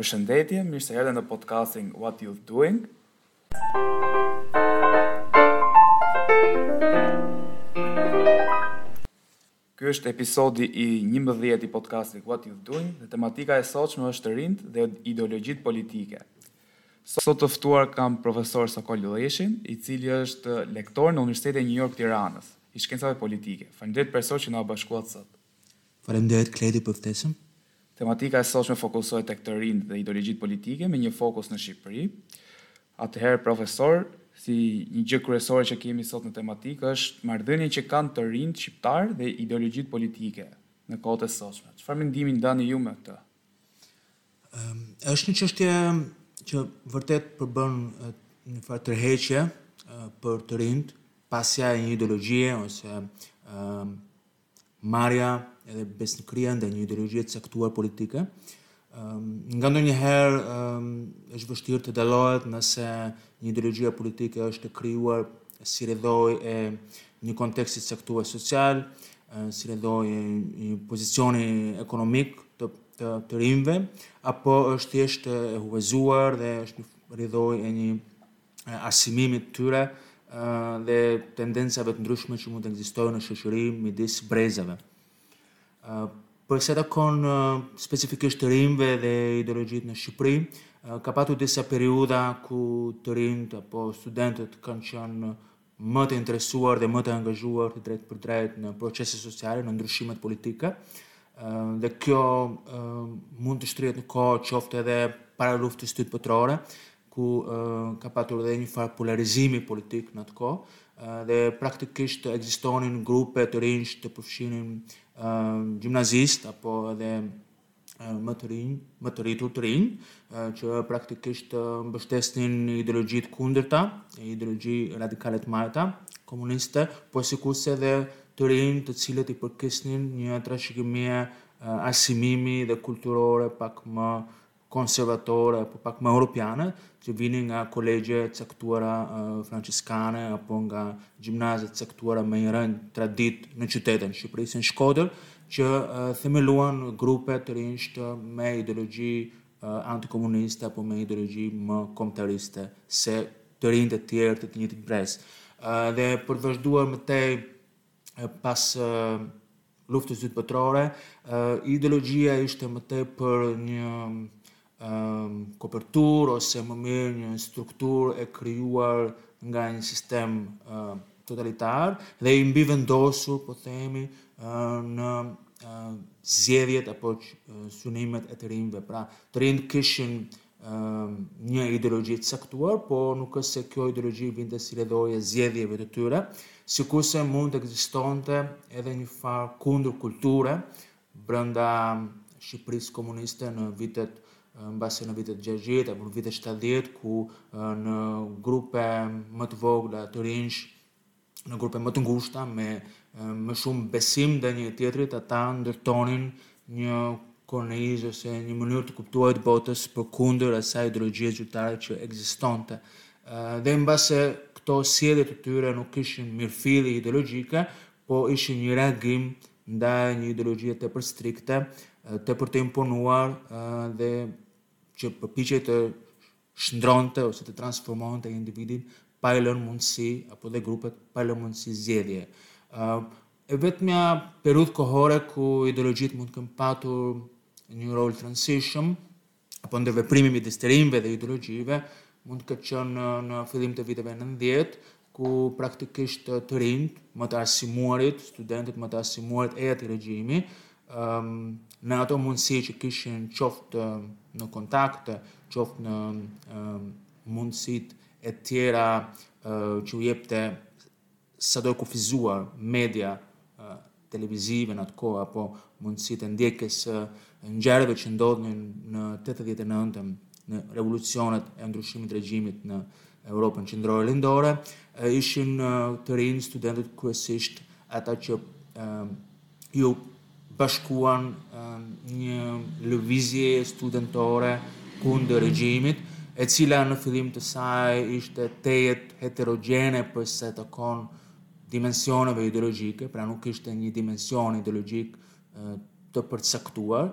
Përshëndetje, mirë se erdhët në podcastin What Youth Doing. Ky është episodi i 11 i podcastit What Youth Doing dhe tematika e sotshme është të rinjtë dhe ideologjitë politike. Sot të ftuar kam profesor Sokol Lleshin, i cili është lektor në Universitetin e New York Tiranës, i shkencave politike. Faleminderit profesor që na u bashkuat sot. Faleminderit Kledi për ftesën. Tematika e sotshme fokusohet tek të rinjtë dhe ideologjitë politike me një fokus në Shqipëri. Atëherë profesor, si një gjë kryesore që kemi sot në tematikë është marrëdhënia që kanë të rinjtë shqiptarë dhe ideologjitë politike në kohët e sotshme. Çfarë mendimi ndani ju me këtë? Ëm, është një çështje që vërtet përbën një farë tërheqje për të rinjtë, pasja e një ideologjie ose ëm marrja dhe besnikëria ndaj një ideologjie të caktuar politike. Um, nganjëherë um, është vështirë të dallohet nëse një ideologjia politike është e krijuar si rrjedhojë e një konteksti të caktuar social, si rrjedhojë e një pozicioni ekonomik të të, të rinjve, apo është thjesht e huazuar dhe është rrjedhojë e një arsimimit të tyre dhe tendencave të ndryshme që mund të ekzistojnë në shoqëri midis brezave. Për sa u takon specifikisht të rinjve dhe ideologjisë në Shqipëri, ka patur disa periudha ku të rinjtë apo studentët kanë qenë më të interesuar dhe më të angazhuar të drejtpërdrejtë në procese sociale, në ndryshimet politike dhe kjo mund të shtrihet në kohë qoftë edhe para luftës së dytë botërore, ku ka patur edhe një farë polarizimi politik në atë kohë dhe praktikisht ekzistonin grupe të rinjsh që përfshinin gjimnazistë apo edhe më të rinj, më të rritur të rinj, që praktikisht mbështesnin ideologji të kundërta, ideologji radikale të majta, komuniste, por sikurse edhe të rinj të cilët i përkisnin një trashëgimie arsimimi dhe kulturore pak më konservatore apo pak më europiane, që vinin nga kolegje të caktuara françeskane apo nga gjimnaze të caktuara me një farë tradite në qytete të Shqipërisë, në Shkodër, që themeluan grupe të rinjsh të me ideologji antikomuniste apo me ideologji më kombëtariste se të rinjtë e tjerë të të njëjtit brez. Dhe për të vazhduar më tej pas luftës së dytë botërore, ideologjia ishte më tepër një koperturë ose më mirë një strukturë e krijuar nga një sistem totalitar dhe i mbivendosur, po themi, në zgjedhjet apo synimet e të rinjve. Pra, të rinjtë kishin një ideologji të caktuar, po nuk është se kjo ideologji vinte si rrjedhojë e zgjedhjeve të tyre, sikurse mund të ekzistonte edhe një farë kundërkulture Brenda Shqipërisë komuniste në vitet mbase në vitet gjashtëdhjetë apo në vitet shtatëdhjetë ku në grupe më të vogla të rinjsh në grupe më të ngushta me më shumë besim ndaj njëri-tjetrit ata ndërtonin një kornizë ose një mënyrë të kuptuar të botës përkundër asaj ideologjie zyrtare që ekzistonte dhe mbase këto sjellje të tyre nuk ishin mirëfilli ideologjike po ishin një reagim ndaj një ideologjie tepër strikte, tepër të imponuar dhe që përpiqej të shndërronte ose të transformonte individin pa i lënë mundësi apo dhe grupet pa i lënë mundësi zgjedhje. E vetmja periudhë kohore ku ideologjitë mund të kenë patur një rol të rëndësishëm apo ndërveprimi midis të rinjve dhe ideologjive mund të ketë qenë në fillim të viteve 90, ku praktikisht të rinjtë, më të arsimuarit, studentët më të arsimuarit e atij regjimi, në ato mundësi që kishin qoftë në kontakte, qoftë në mundësitë e tjera që u jepte sado e kufizuar media televizive në atë kohë apo mundësitë e ndjekjes së ngjarjeve që ndodhnin në 89-ën në revolucionet e ndryshimit të regjimit në Europën Qendrore Lindore, ishin të rinjtë studentët kryesisht ata që u bashkuan në një lëvizje studentore kundër regjimit, e cila në fillim të saj ishte tejet heterogjene përsa i takon dimensioneve ideologjike, pra nuk kishte një dimension ideologjik të përcaktuar,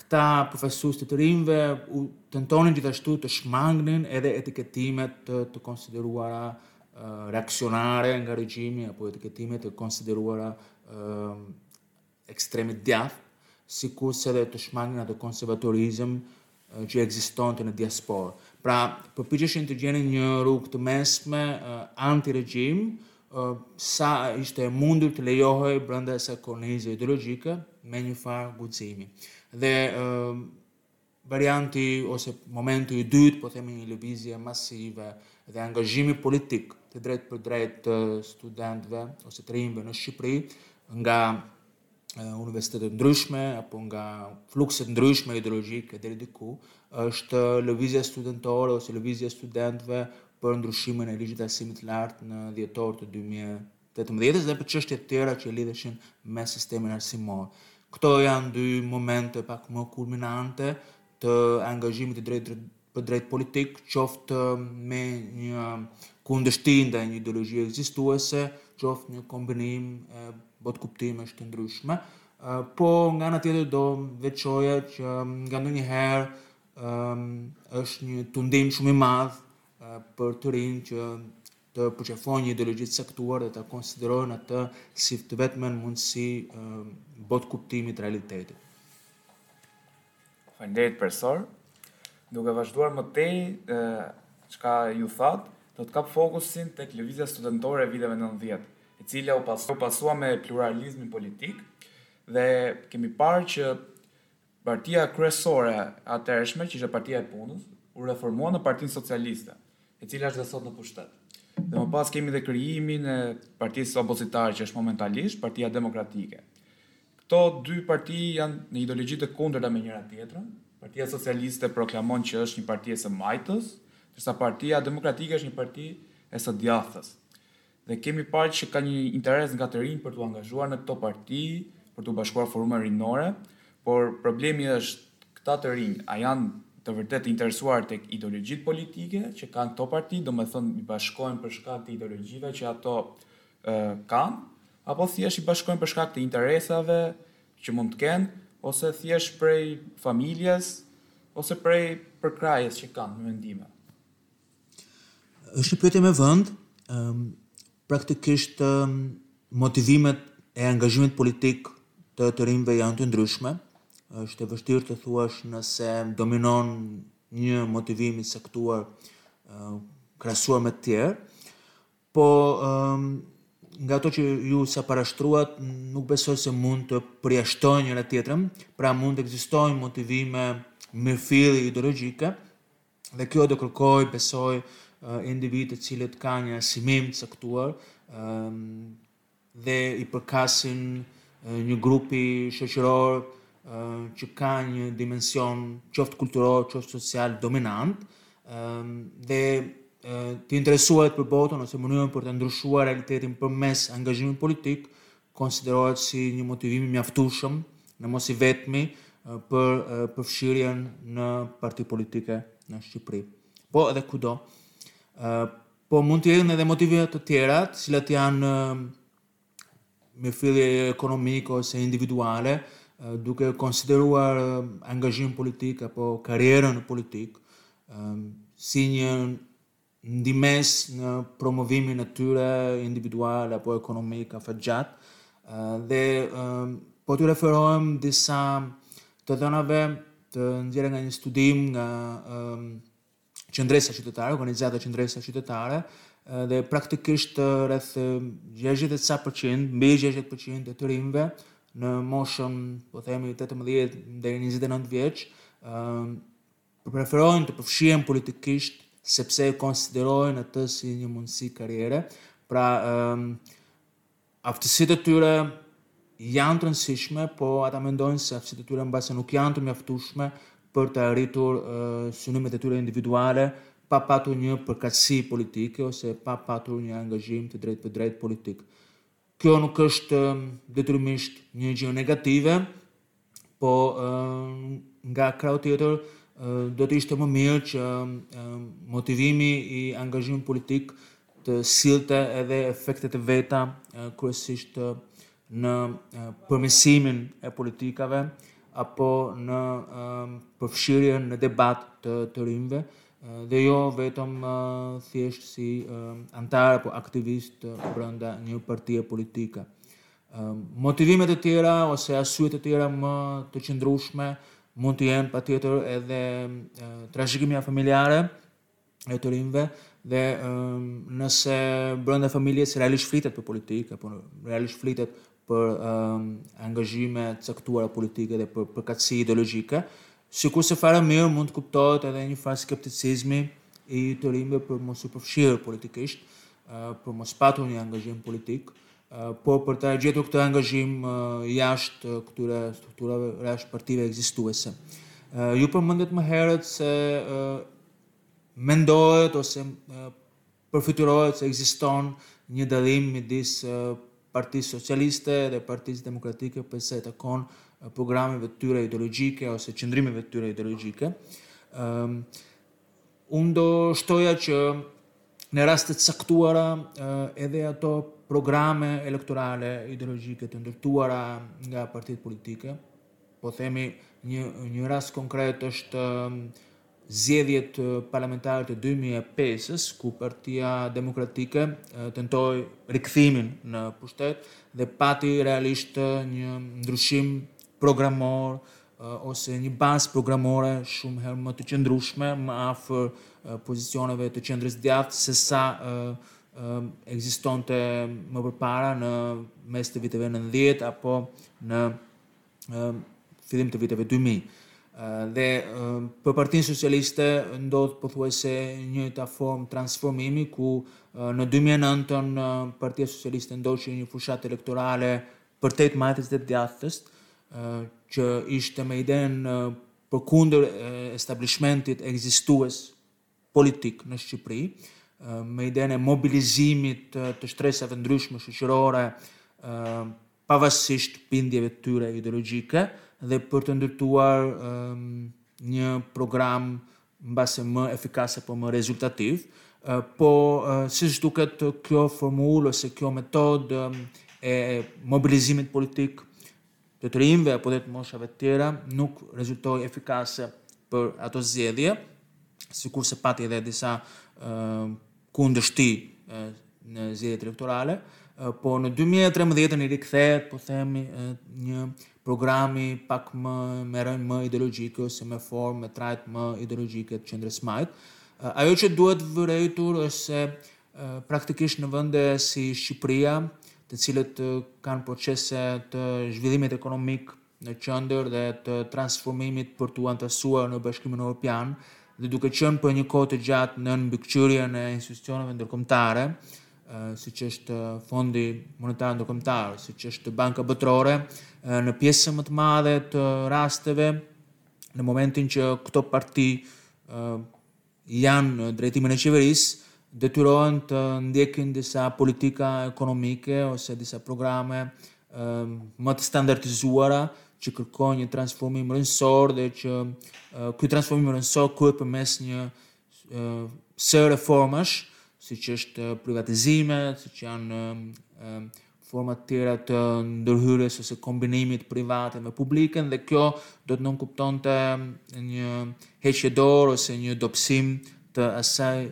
Këta përfaqësues të të rinjve u tentonin gjithashtu të shmangnin edhe etiketimet të konsideruara reaksionare nga regjimi apo etiketime të konsideruara ekstremit të djathtë, sikurse edhe të shmangnin atë konservatorizëm që ekzistonte në diasporë. Pra, përpiqeshin të gjenin një rrugë të mesme anti-regjim, sa ishte e mundur të lejohej brenda asaj kornize ideologjike me një farë guximi. Dhe varianti ose momenti i dytë, po themi një lëvizje masive dhe angazhimi politik të drejtpërdrejtë të studentëve ose të rinjve në Shqipëri nga universitete të ndryshme apo nga flukse të ndryshme ideologjike deri diku, është lëvizja studentore ose lëvizja e studentëve për ndryshimin e ligjit të arsimit të lartë në dhjetor të 2018-ës dhe për çështje të tjera që lidheshin me sistemin arsimor. Këto janë dy momente pak më kulminante të angazhimit të drejtpërdrejtë politik, qoftë me një kundërshti ndaj një ideologji ekzistuese, qoftë një kombinim botëkuptimesh të ndryshme, po nga ana tjetër do veçoja që nga ndonjëherë um, është një tundim shumë i madh për të rinjë që të përqafojnë një ideologji të caktuar dhe ta konsiderojnë atë si të vetmen mundësi botëkuptimit të realitetit. Faleminderit profesor. Duke vazhduar më tej çka ju thatë, do të kap fokusin tek lëvizja studentore e viteve 90, e cila u pasua, u pasua me pluralizmin politik dhe kemi parë që Partia kryesore e atëhershme, që ishte Partia e Punës, u reformua në Partinë Socialiste, e cila është dhe sot në pushtet. Dhe më pas kemi dhe krijimin e partisë opozitare që është momentalisht Partia Demokratike. Këto dy parti janë në ideologji të kundërta me njëra-tjetrën. Partia Socialiste proklamon që është një parti e së majtës, ndërsa Partia Demokratike është një parti e së djathtës. Dhe kemi parë që ka një interes nga të rinjtë për t'u angazhuar në këto parti, për t'u bashkuar forumeve rinore, por problemi është këta të rinj a janë vërtet të interesuar tek ideologjitë politike që kanë këto parti, domethënë i bashkohen për shkak të ideologjive që ato kanë, apo thjesht i bashkohen për shkak të interesave që mund të kenë, ose thjesht prej familjes ose prej përkrahjes që kanë në mendime. Është një pyetje me vend, um, praktikisht um, motivimet e angazhimit politik të të rinjve janë të ndryshme. Është e vështirë të thuash nëse dominon një motivim i caktuar uh, krahasuar me të tjerë. Po um, nga ato që ju sa parashtruat, nuk besoj se mund të përjashtojnë njëra-tjetrën, pra mund të ekzistojnë motivime mirëfilli ideologjike, Dhe kjo do kërkojë, besoj, individë të cilët kanë një arsimim të caktuar dhe i përkasin një grupi shoqëror që ka një dimension qoftë kulturor, qoftë social dominant dhe të interesuar për botën ose mënyrën për të ndryshuar realitetin përmes angazhimit politik, konsiderohet si një motivim i mjaftueshëm, në mos i vetmi, për përfshirjen në parti politike në Shqipëri. Po edhe kudo. Po mund të jenë edhe motive të tjera, të cilat janë me fillje ekonomike ose individuale, duke konsideruar angazhim politik apo karrierën politik si një ndihmesë në promovimin e tyre individual apo ekonomik afatgjatë dhe po t'u referohem disa të dhënave të nxjerra nga një studim nga um, qëndresa qytetare, organizata qëndresa qytetare, dhe praktikisht rreth 60 e ca përqind, mbi 60 përqind e të rinjve në moshën, po themi 18 deri në 29 vjeç, preferojnë të përfshihen politikisht sepse e konsiderojnë atë si një mundësi karriere, pra aftësitë e tyre janë të rëndësishme, po ata mendojnë se aftësitë e tyre mbase nuk janë të mjaftueshme për të arritur synimet e tyre individuale pa patur një përkatësi politike ose pa patur një angazhim të drejtpërdrejtë politik. Kjo nuk është detyrimisht një gjë negative, Po nga krahu tjetër do të ishte më mirë që motivimi i angazhimit politik të sillte edhe efektet e veta kryesisht në përmirësimin e politikave apo në përfshirjen në debat të të rinjve dhe jo vetëm thjesht si anëtar apo aktivist brenda një partie politike. Motivimet e tjera ose arsyet e tjera më të qëndrueshme mund të jenë patjetër edhe trashëgimia familjare e të rinjve dhe nëse brenda familjes realisht flitet për politikë apo realisht flitet për angazhime të caktuara politike dhe për përkatësi ideologjike, sikurse fare mirë mund të kuptohet edhe një farë skepticizmi i të rinjve për mos u përfshirë politikisht, për mos patur një angazhim politik, Por për ta gjetur këtë angazhim jashtë këtyre strukturave jashtë partive ekzistuese. Ju përmendët më herët se mendohet ose përfytyrohet se ekziston një dallim midis Partisë Socialiste dhe Partisë Demokratike për sa i takon programeve të tyre ideologjike ose qëndrimeve të tyre ideologjike. Unë do shtoja që në raste të caktuara edhe ato programe elektorale ideologjike të ndërtuara nga partitë politike, po themi një një rast konkret është zgjedhjet parlamentare të 2005-s ku Partia Demokratike tentoi rikthimin në pushtet dhe pati realisht një ndryshim programor ose një bazë programore shumë herë më të qëndrueshme, më afër pozicioneve të qendrës djathtë se sa ekzistonte më përpara në mes të viteve 90 apo në fillim të viteve 2000. Dhe për Partinë Socialiste ndodh pothuajse e njëjta formë transformimi ku në 2009-ën Partia Socialiste ndoqi një fushatë elektorale Përtej majtës dhe djathtës, që ishte me idenë përkundër establishmentit ekzistues politik në Shqipëri, me idenë e mobilizimit të shtresave të ndryshme shoqërore pavarësisht bindjeve të tyre ideologjike dhe për të ndërtuar një program mbase më efikas apo më rezultativ, po siç duket kjo formulë ose kjo metodë e mobilizimit politik të të rinjve apo dhe të moshave të tjera nuk rezultoi efikase për ato zgjedhje, sikurse pati edhe disa kundërshti në zgjedhjet elektorale, po në 2013-ën i rikthehet, po themi, një programi pak me rrënjë më ideologjike ose me formë me trajtë më ideologjike të qendrës majtë. Ajo që duhet vërejtur është se praktikisht në vende si Shqipëria, të cilët kanë procese të zhvillimit ekonomik në qendër dhe të transformimit për t'u anëtarësuar në Bashkimin Evropian dhe duke qenë për një kohë të gjatë nën mbikëqyrjen e institucioneve ndërkombëtare, siç është Fondi Monetar Ndërkombëtar, siç është Banka Botërore, në pjesën më të madhe të rasteve, në momentin që këto parti janë në drejtimin e qeverisë, detyrohen të ndjekin disa politika ekonomike ose disa programe më të standardizuara që kërkojnë një transformim rrënjësor dhe që ky transformim rrënjësor kryhet përmes një sërë reformash, siç është privatizime, siç janë forma të tjera të ndërhyrjes ose kombinimit private me publiken dhe kjo do të nënkuptonte një heqje dorë ose një dobësim të asaj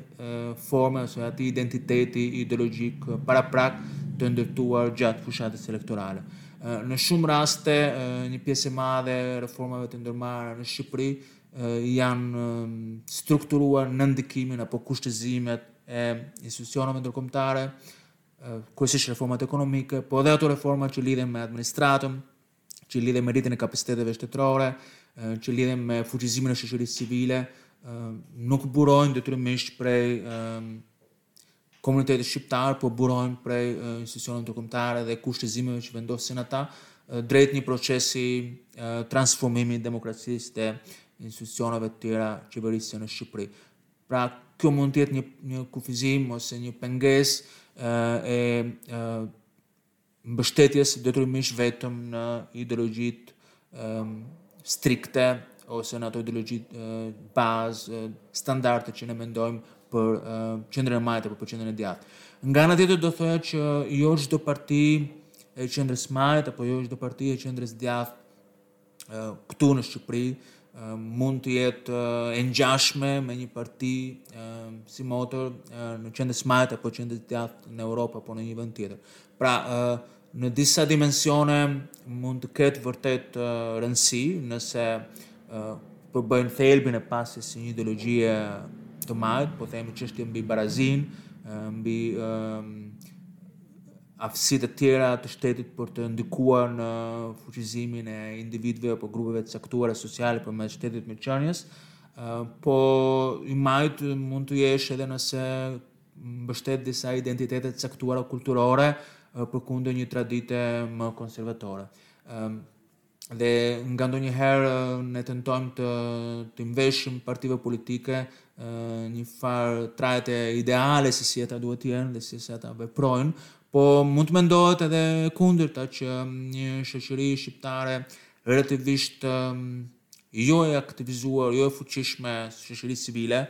forme ose atij identiteti ideologjik paraprak të ndërtuar gjatë fushatës elektorale. Në shumë raste, një pjesë e madhe e reformave të ndërmarra në Shqipëri janë strukturuar nën ndikimin apo kushtëzimet e institucioneve ndërkombëtare, kryesisht reformat ekonomike, po edhe ato reforma që lidhen me administratën, që lidhen me rritjen e kapaciteteve shtetërore, që lidhen me fuqizimin e shoqërisë civile, nuk burojnë detyrimisht prej komunitetit shqiptar, po burojnë prej institucioneve ndërkombëtare dhe kushtëzimeve që vendosin ata drejt një procesi transformimi të demokracisë dhe institucioneve të tjera qeverisëse në Shqipëri. Pra, kjo mund të jetë një një kufizim ose një pengesë e mbështetjes detyrimisht vetëm në ideologjitë strikte ose në ato ideologji bazë standarde që ne mendojmë për qendrën e majtë apo për qendrën e djathtë. Nga ana tjetër do thoja që jo çdo parti e qendrës majtë apo jo çdo parti e qendrës djathtë këtu në Shqipëri mund të jetë e ngjashme me një parti simotër në qendrën e majtë apo qendrën e djathtë në Europë apo në një vend tjetër. Pra, në disa dimensione mund të ketë vërtet rëndësi nëse përbëjnë thelbin e pasjes së një ideologjie të majtë, po themi çështje mbi barazinë, mbi aftësi të tjera të shtetit për të ndikuar në fuqizimin e individëve apo grupeve të caktuara sociale përmes shtetit të mirëqenies, po i majtë mund të jesh edhe nëse mbështet disa identitete të caktuara kulturore përkundër një tradite më konservatore. dhe nga ndonjëherë ne tentojmë t'i veshim partive politike një farë trajte ideale se si ata duhet të jenë dhe si si ata veprojnë, po mund të mendohet edhe e kundërta që një shoqëri shqiptare relativisht jo e aktivizuar, jo e fuqishme shoqëri civile,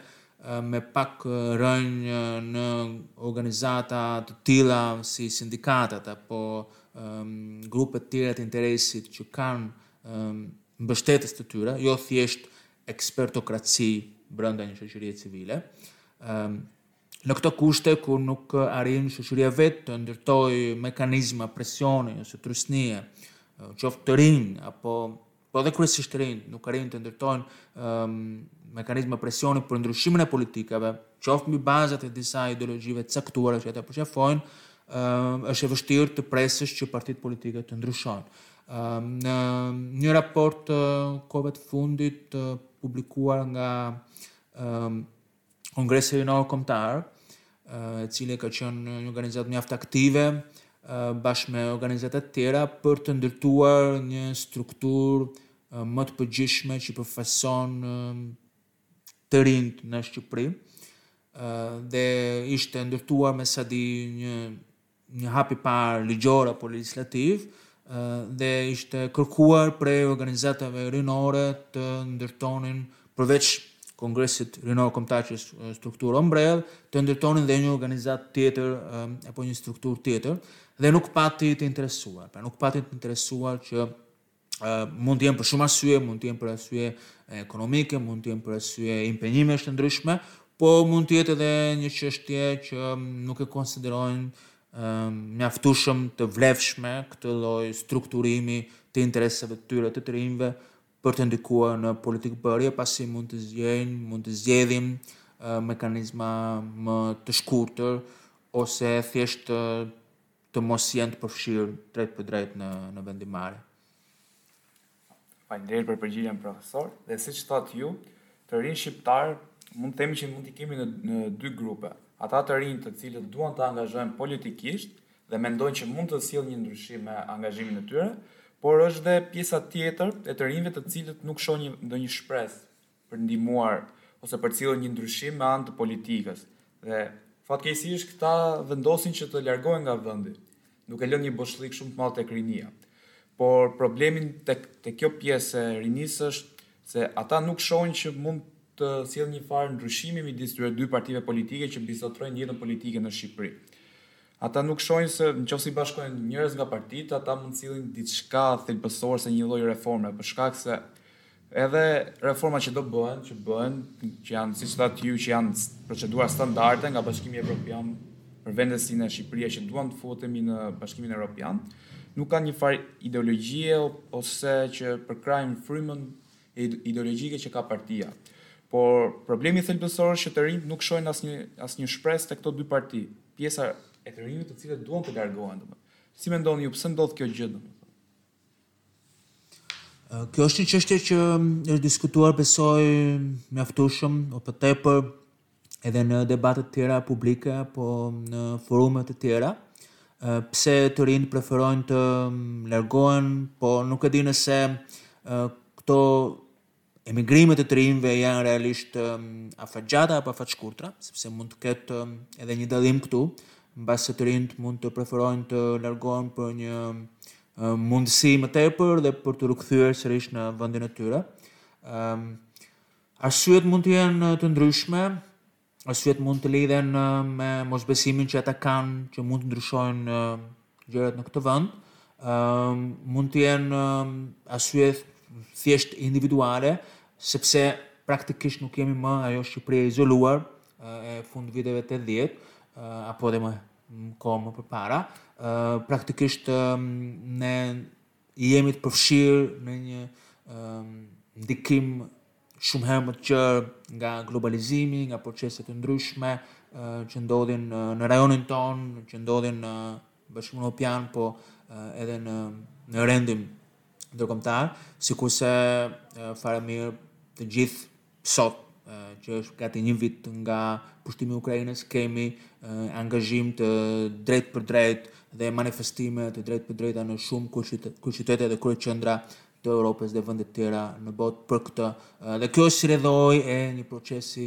me pak rrënjë në organizata të tilla si sindikatat apo grupe të tjera të interesit që kanë mbështetës të tyre, jo thjesht ekspertokraci brenda një shoqërie civile. Në këto kushte kur nuk arrin shoqëria vetë të ndërtojë mekanizma presioni ose trysnie, qoftë të rinj apo Po edhe kryesisht të rinjtë nuk arrijnë të ndërtojnë um, mekanizma presioni për ndryshimin e politikave, qoftë mbi bazat e disa ideologjive të caktuara që ata përqafojnë, um, është e vështirë të presësh që partitë politike të ndryshojnë. Um, në një raport të uh, kohëve të fundit uh, publikuar nga um, Kongresi Rinor Kombëtar, e cili ka qenë një organizatë mjaft aktive bashkë me organizata të tjera për të ndërtuar një strukturë më të përgjithshme që përfaqëson të rinjtë në Shqipëri dhe ishte ndërtuar me sa di një një hap i parë ligjor apo legjislativ dhe ishte kërkuar prej organizatave rinore të ndërtonin përveç Kongresit Rinor Kombëtar që është strukturë ombrellë, të ndërtonin dhe një organizatë tjetër apo një strukturë tjetër dhe nuk pati të interesuar. Pra nuk pati të interesuar që mund të jenë për shumë arsye, mund të jenë për arsye ekonomike, mund të jenë për arsye impenjimesh të ndryshme, po mund të jetë edhe një çështje që nuk e konsiderojnë mjaftueshëm të vlefshme këtë lloj strukturimi të interesave të tyre të të rinjve për të ndikuar në politikëbërje, pasi mund të zgje-, mund të zgjedhin mekanizma më të shkurtër ose thjesht të mos jenë të përfshirë drejtpërdrejt në në vendimmarrje. Faleminderit për përgjigjen profesor. Dhe siç thatë ju, të rinjtë shqiptarë mund të themi që mund t'i kemi në, në dy grupe. Ata të rinj të cilët duan të angazhohen politikisht dhe mendojnë që mund të sjellin një ndryshim me angazhimin e tyre, por është dhe pjesa tjetër e të rinjve të cilët nuk shohin ndonjë shpresë për ndihmuar ose për sjellë një ndryshim me anë të politikës dhe fatkeqësisht këta vendosin që të largohen nga vendi, duke lënë një boshllëk shumë të madh tek rinia. Por problemi tek tek kjo pjesë e rinisë është se ata nuk shohin që mund të sjellin një farë ndryshimi midis këtyre dy partive politike që mbizotërojnë jetën politike në Shqipëri. Ata nuk shohin se në qoftë se i bashkohen njërës nga partitë, ata mund të sjellin diçka thelbësore ose një lloj reforme, për shkak se edhe reformat që do bëhen, që bëhen, që janë siç thatë ju, që janë procedura standarde nga Bashkimi Evropian për vendet si Shqipëria që duan të futemi në Bashkimin Evropian, nuk kanë një farë ideologjie ose që përkrahin frymën ideologjike që ka partia. Por problemi thelbësor është që të rinjtë nuk shohin asnjë asnjë shpresë tek këto dy parti, pjesa e të rinjve të cilët duan të largohen domethënë. Si mendoni ju pse ndodh kjo gjë domethënë? Kjo është një çështje që është diskutuar besoj mjaftueshëm apo tepër edhe në debatet tjera publike apo në forume të tjera, pse të rinjtë preferojnë të largohen, po nuk e di nëse këto emigrimet e të rinjve janë realisht afatgjata apo afatshkurtra, sepse mund të ketë edhe një dallim këtu, mbase të rinjtë mund të preferojnë të largohen për një mundësi më tepër dhe për t'u rikthyer sërish në vendin e tyre. Arsyet mund të jenë të ndryshme, arsyet mund të lidhen me mosbesimin që ata kanë që mund të ndryshojnë gjërat në këtë vend, mund të jenë arsye thjesht individuale, sepse praktikisht nuk jemi më ajo Shqipëri e izoluar e fund viteve 80, apo edhe më kohë më përpara, praktikisht ne jemi të përfshirë në një um, ndikim shumë herë më të gjerë nga globalizimi, nga procese të ndryshme uh, që ndodhin uh, në rajonin tonë, që ndodhin në uh, Bashkimin Europian, po uh, edhe në në rendin ndërkombëtar, sikurse uh, fare mirë të gjithë Sot, që është gati një vit nga pushtimi i Ukrainës, kemi angazhim të drejtpërdrejtë dhe manifestime të drejtpërdrejta në shumë kryeqytete dhe kryeqendra të Europës dhe vende të tjera në botë për këtë. Dhe kjo si rrjedhojë e një procesi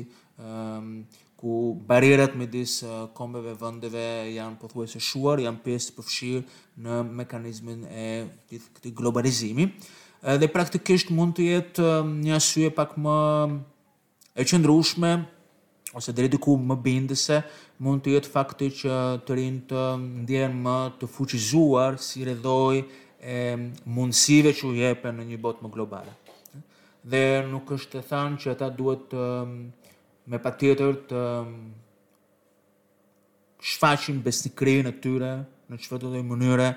ku barrierat midis kombeve e vendeve janë pothuajse shuar, janë pjesë të përfshirë në mekanizmin e gjithë këtij globalizimi. Dhe praktikisht mund të jetë një arsye pak më e qëndrueshme ose deri diku më bindëse mund të jetë fakti që të rinjtë ndjehen më të fuqizuar si rrjedhojë e mundësive që u jepen në një botë më globale. Dhe nuk është e thënë që ata duhet të me patjetër të shfaqin besnikërinë e tyre në çfarëdolloj mënyre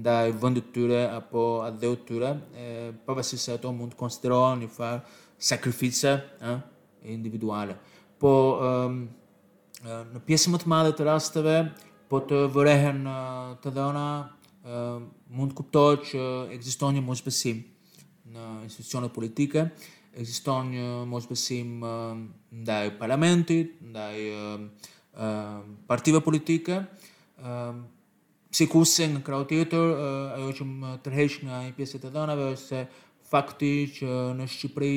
ndaj vendit të tyre apo atdheut të tyre, pavarësisht se ato mund të konsiderohen një farë sakrifice ë individuale. Po ë në pjesën më të madhe të rasteve po të vërehen të dhëna mund të kuptohet që ekziston një mosbesim Në institucionet politike ekziston një mosbesim ndaj parlamentit, ndaj partive politike, sikurse nga krahu tjetër, ajo që më tërheq nga një pjesë e të dhënave është se fakti që në Shqipëri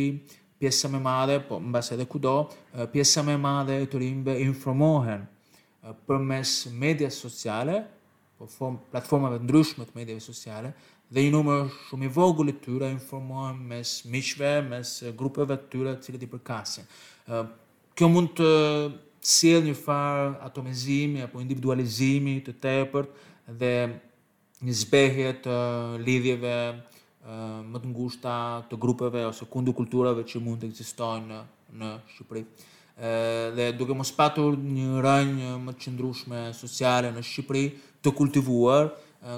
pjesa më e madhe, po mbase edhe kudo, pjesa më e madhe e të rinjve informohen përmes medias sociale, po form platformave të ndryshme të mediave sociale dhe një numër shumë i vogël i tyre informohen mes miqve, mes grupeve të tyre të cilët i përkasin. Kjo mund të sjellë një farë atomizimi apo individualizimi të tepërt dhe një zbehje të lidhjeve më të ngushta të grupeve ose kundërkulturave që mund të ekzistojnë në, në Shqipëri. Dhe duke mos patur një rrënjë më të qëndrueshme sociale në Shqipëri të kultivuar,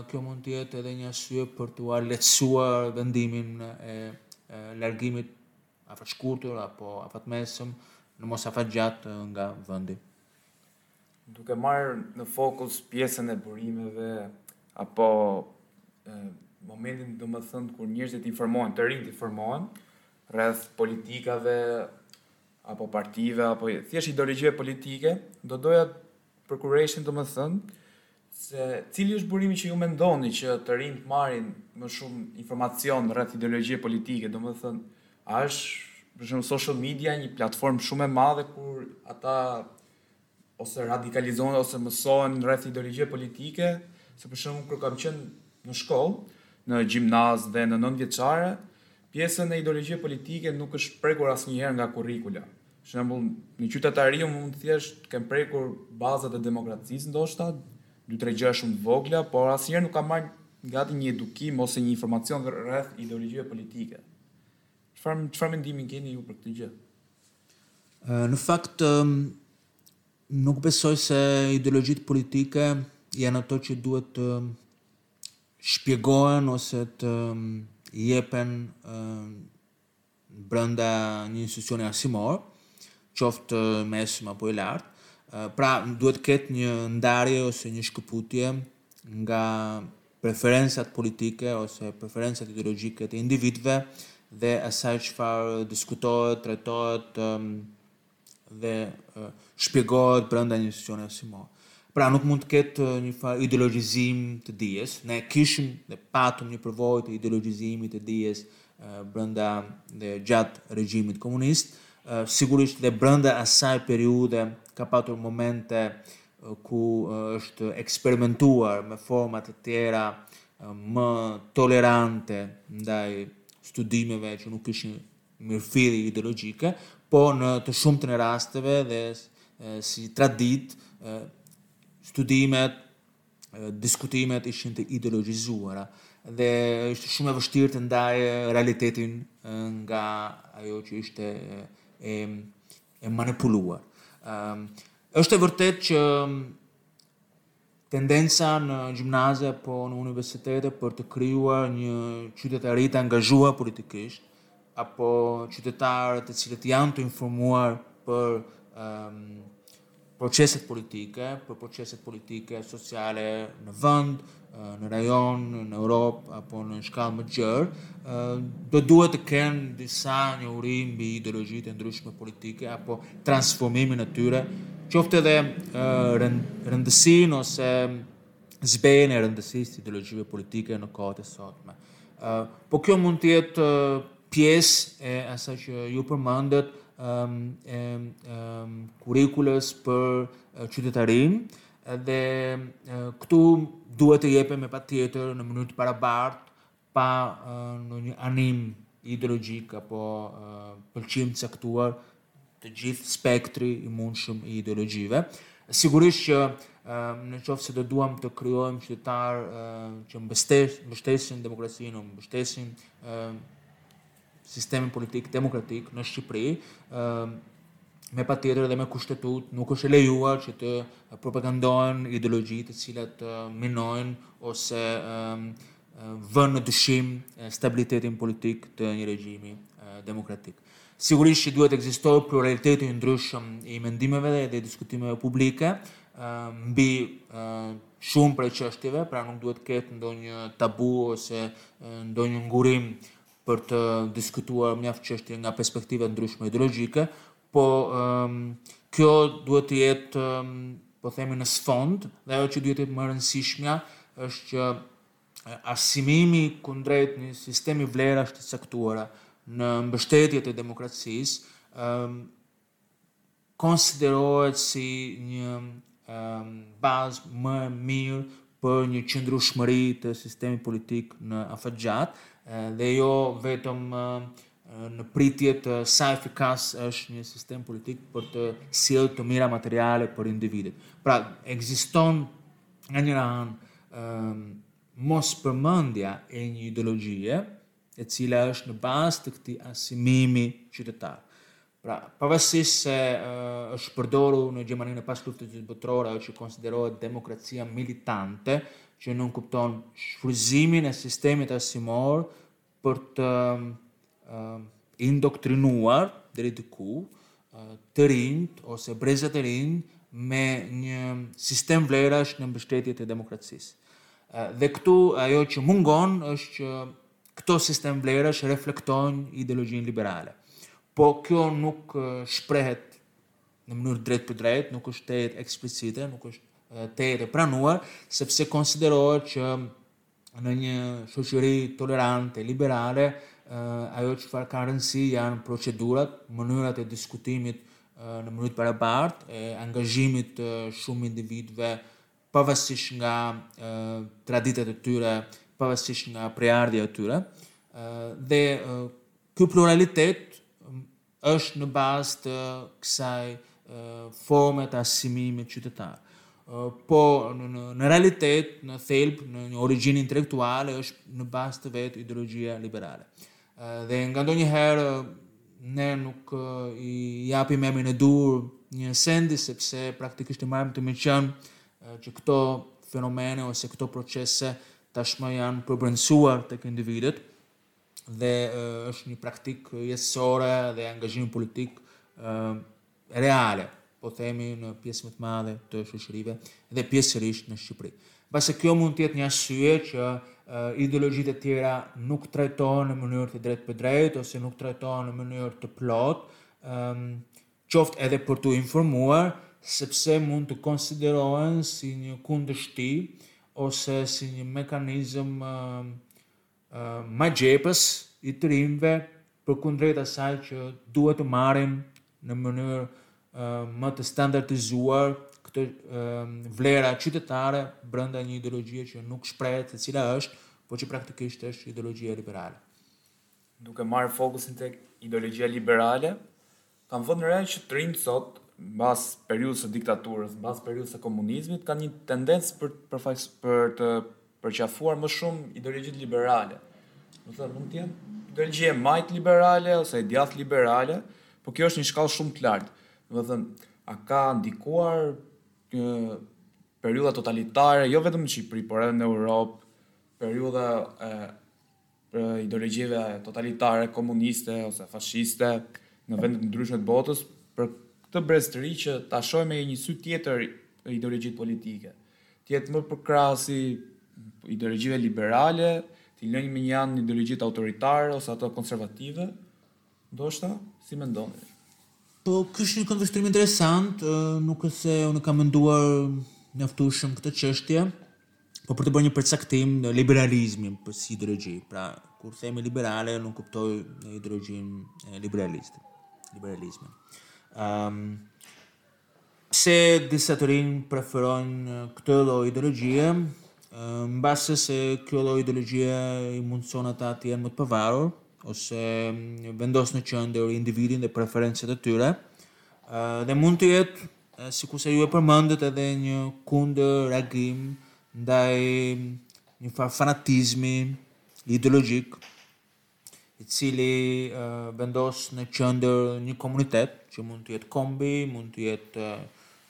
kjo mund të jetë edhe një arsye për t'ua lehtësuar vendimin e largimit afatshkurtër apo afatmesëm në mos afatgjatë nga vendi. duke marrë në fokus pjesën e burimeve apo momentin domethënë kur njerëzit informohen, të rinjtë informohen rreth politikave apo partive apo thjesht ideologjive politike, do doja të përkurreshin domethënë se cili është burimi që ju mendoni që të rinjtë marrin më shumë informacion rreth ideologjive politike, domethënë a është për shembull social media një platformë shumë e madhe kur ata ose radikalizohen ose mësohen rreth ideologjive politike, se për shembull kur kam qenë në shkollë, në gjimnaz dhe në nëntëvjeçare, pjesa e ideologjive politike nuk është prekur asnjëherë nga kurrikula. Për shembull, në qytetari unë mund thjesht të kem prekur bazat e demokracisë ndoshta, dy tre gjëra shumë të vogla, por asnjëherë nuk kam marrë gati një edukim ose një informacion rreth ideologjive politike. Çfarë çfarë mendimi keni ju për këtë gjë? Në fakt, nuk besoj se ideologjitë politike janë ato që duhet të shpjegohen ose të jepen brenda një institucioni arsimor, qoftë mesëm apo i lartë. Pra, duhet të ketë një ndarje ose një shkëputje nga preferencat politike ose preferencat ideologjike të individëve dhe asaj çfarë diskutohet, trajtohet dhe shpjegohet brenda një institucioni arsimor. Pra nuk mund të ketë një farë ideologjizim të dijes. Ne kishim dhe patëm një përvojë të ideologjizimit të dijes brenda dhe gjatë regjimit komunist. Sigurisht dhe brenda asaj periudhe ka patur momente ku është eksperimentuar me forma të tjera më tolerante ndaj studimeve që nuk ishin mirëfilli ideologjike, po në të shumtën e rasteve dhe si traditë studimet, diskutimet ishin të ideologjizuara dhe ishte shumë e vështirë të ndaje realitetin nga ajo që ishte e e manipuluar. Ëm është e vërtetë që tendenca në gjimnaze apo në universitete për të krijuar një qytetari të angazhuar politikisht apo qytetarë të cilët janë të informuar për um, proceset politike, për proceset politike, sociale në vend, në rajon, në Europë apo në shkallë më gjerë, do duhet të kenë disa njohuri mbi ideologjitë e ndryshme politike apo transformimin e tyre, qoftë edhe rëndësinë ose zbehjen e rëndësisë të ideologjive politike në kohët e sotme. Po kjo mund të jetë pjesë e asaj që ju përmendët e kurikulës për qytetarinë dhe këtu duhet të jepet me patjetër në mënyrë të barabartë pa ndonjë anim ideologjik apo pëlqim të caktuar të gjithë spektri i mundshëm i ideologjive. Sigurisht që në qoftë se do duam të krijojmë qytetarë që mbështes, mbështesin demokracinë, mbështesin sistemin politik demokratik në Shqipëri, me patjetër dhe me kushtetutë, nuk është e lejuar që të propagandohen ideologji të cilat minojnë ose vënë në dyshim stabilitetin politik të një regjimi demokratik. Sigurisht që duhet të ekzistojë pluraliteti i ndryshëm i mendimeve dhe i diskutimeve publike mbi shumë prej çështjeve, pra nuk duhet të ketë ndonjë tabu ose ndonjë ngurim për të diskutuar mjaft çështje nga perspektiva të ndryshme ideologjike, po kjo duhet të jetë, po themi në sfond, dhe ajo që duhet të jetë më e rëndësishmja është që arsimimi kundrejt një sistemi vlerash të caktuara në mbështetje të demokracisë konsiderohet si një bazë më e mirë për një qëndrueshmëri të sistemit politik në afatgjatë dhe jo vetëm në pritje të sa efikas është një sistem politik për të sjellë të mira materiale për individët. Pra, ekziston nga njëra anë mospërmendja e një ideologjie e cila është në bazë të këtij arsimimi qytetar. Pra, pavarësisht se uh, është përdorur në Gjermaninë e pasluftës së dytë botërore ajo që konsiderohet demokracia militante, që nënkupton shfrytëzimin e sistemit arsimor për të indoktrinuar deri diku të rinjtë ose brezat të rinj me një sistem vlerash në mbështetje të demokracisë. Dhe këtu ajo që mungon është që këto sistem vlerash reflektojnë ideologjinë liberale. Po kjo nuk shprehet në mënyrë drejtpërdrejt, nuk është tejet eksplicite, nuk është tejet e pranuar, sepse konsiderohet që në një shoqëri tolerante, liberale, ajo çfarë ka rëndësi janë procedurat, mënyrat e diskutimit në mënyrë të barabartë, e angazhimit të shumë individëve, pavarësisht nga traditat e tyre, pavarësisht nga prejardhja e tyre. Dhe ky pluralitet Është në bazë të kësaj forme të arsimimit qytetar. Po në, në, në realitet, në thelb, në një origjinë intelektuale, është në bazë të vetë ideologjia liberale. Dhe nganjëherë ne nuk i japim emrin e duhur një sendi, sepse praktikisht i marrim të mirëqenë që këto fenomene ose këto procese tashmë janë përbrendësuar tek individët, dhe është një praktikë jetësore dhe angazhim politik reale, po themi në pjesë më të madhe të shoqërive dhe pjesërisht në Shqipëri. Mbase kjo mund të jetë një arsye që ideologjitë e tjera nuk trajtohen në mënyrë të drejtpërdrejtë ose nuk trajtohen në mënyrë të plotë, um, qoftë edhe për t'u informuar, sepse mund të konsiderohen si një kundërshti ose si një mekanizëm uh, magjepës i të rinjve përkundrejt asaj që duhet të marrin në mënyrë më të standardizuar këto vlera qytetare brenda një ideologjie që nuk shprehet se cila është, por që praktikisht është ideologjia liberale. Duke marrë fokusin tek ideologjia liberale, Kam vënë re që të rinjtë sot, mbas periudhës së diktaturës, mbas periudhës së komunizmit, kanë një tendencë për, për, për të përqafuar më shumë ideologjitë liberale. Do të thotë, mund të jenë ideologji e majtë liberale ose e djathtë liberale, por kjo është në shkallë shumë të lartë. Domethënë, a ka ndikuar një periudha totalitare, jo vetëm në Shqipëri, por edhe në Europë, periudha e për ideologjive totalitare, komuniste ose fashiste në vende të ndryshme të botës, për këtë brez të ri që ta shohë me një sy tjetër ideologjitë politike, të jetë më përkrahës i ideologjive liberale, t'i lërë mënjanë ideologjitë autoritare ose ato konservative, ndoshta, si mendoni? Po, ky është një këndvështrim interesant, nuk është se unë e kam menduar mjaftueshëm këtë çështje. Po për të bërë një përcaktim në liberalizmin por si ideologji. Pra, kur themi liberale, nuk kuptojmë ideologjinë liberaliste. Liberalizmin. Um, pse disa të rinjë preferojnë këtë lloj ideologjie, mbase se kjo lloj ideologjie i mundëson ata të jenë më të pavarur, ose vendos në qendër individin dhe preferencat e tyre, dhe mund të jetë sikurse ju e përmendët edhe një kundër reagim ndaj një farë fanatizmi ideologjik i cili vendos në qendër një komunitet që mund të jetë kombi, mund të jetë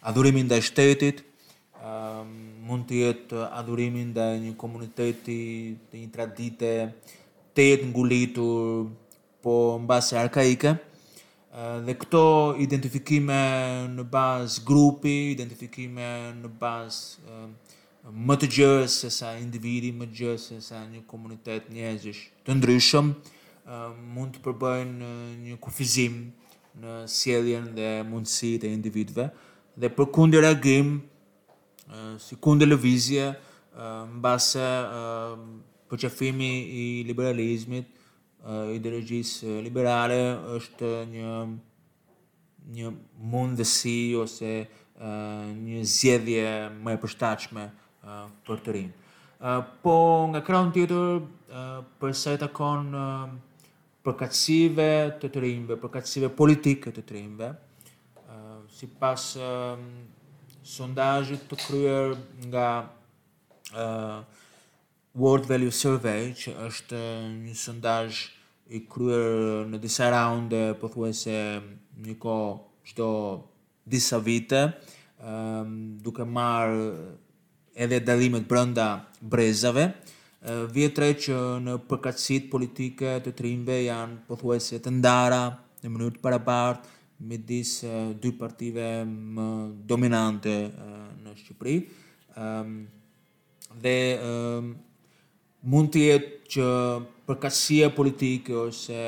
adhurimi ndaj shtetit, mund të jetë adhurimi ndaj një komuniteti të një tradite tejet të ngulitur po mbase arkaike, dhe këto identifikime në bazë grupi, identifikime në bazë më të gjerë sesa individi, më të gjerë sesa një komunitet njerëzish të ndryshëm, mund të përbëjnë një kufizim në sjelljen dhe mundësitë e individëve dhe për kundërreagim, si kundërlëvizje, mbase përqafimi i liberalizmit, ideologjisë liberale është një një mundësi ose një zgjedhje më e përshtatshme për të rinjtë. Po nga krahu tjetër, për sa i takon përkatësive të të rinjve, përkatësive politike të të rinjve, sipas sondazhit të kryer nga World Values Survey, që është një sondazh i kryer në disa raunde pothuajse njëkohësisht çdo disa vite, duke marrë edhe dallimet brenda brezave, vihet re që në përkatësitë politike të të rinjve janë pothuajse të ndara në mënyrë të barabartë midis dy partive më dominante në Shqipëri. dhe mund të jetë që përkatësia politike ose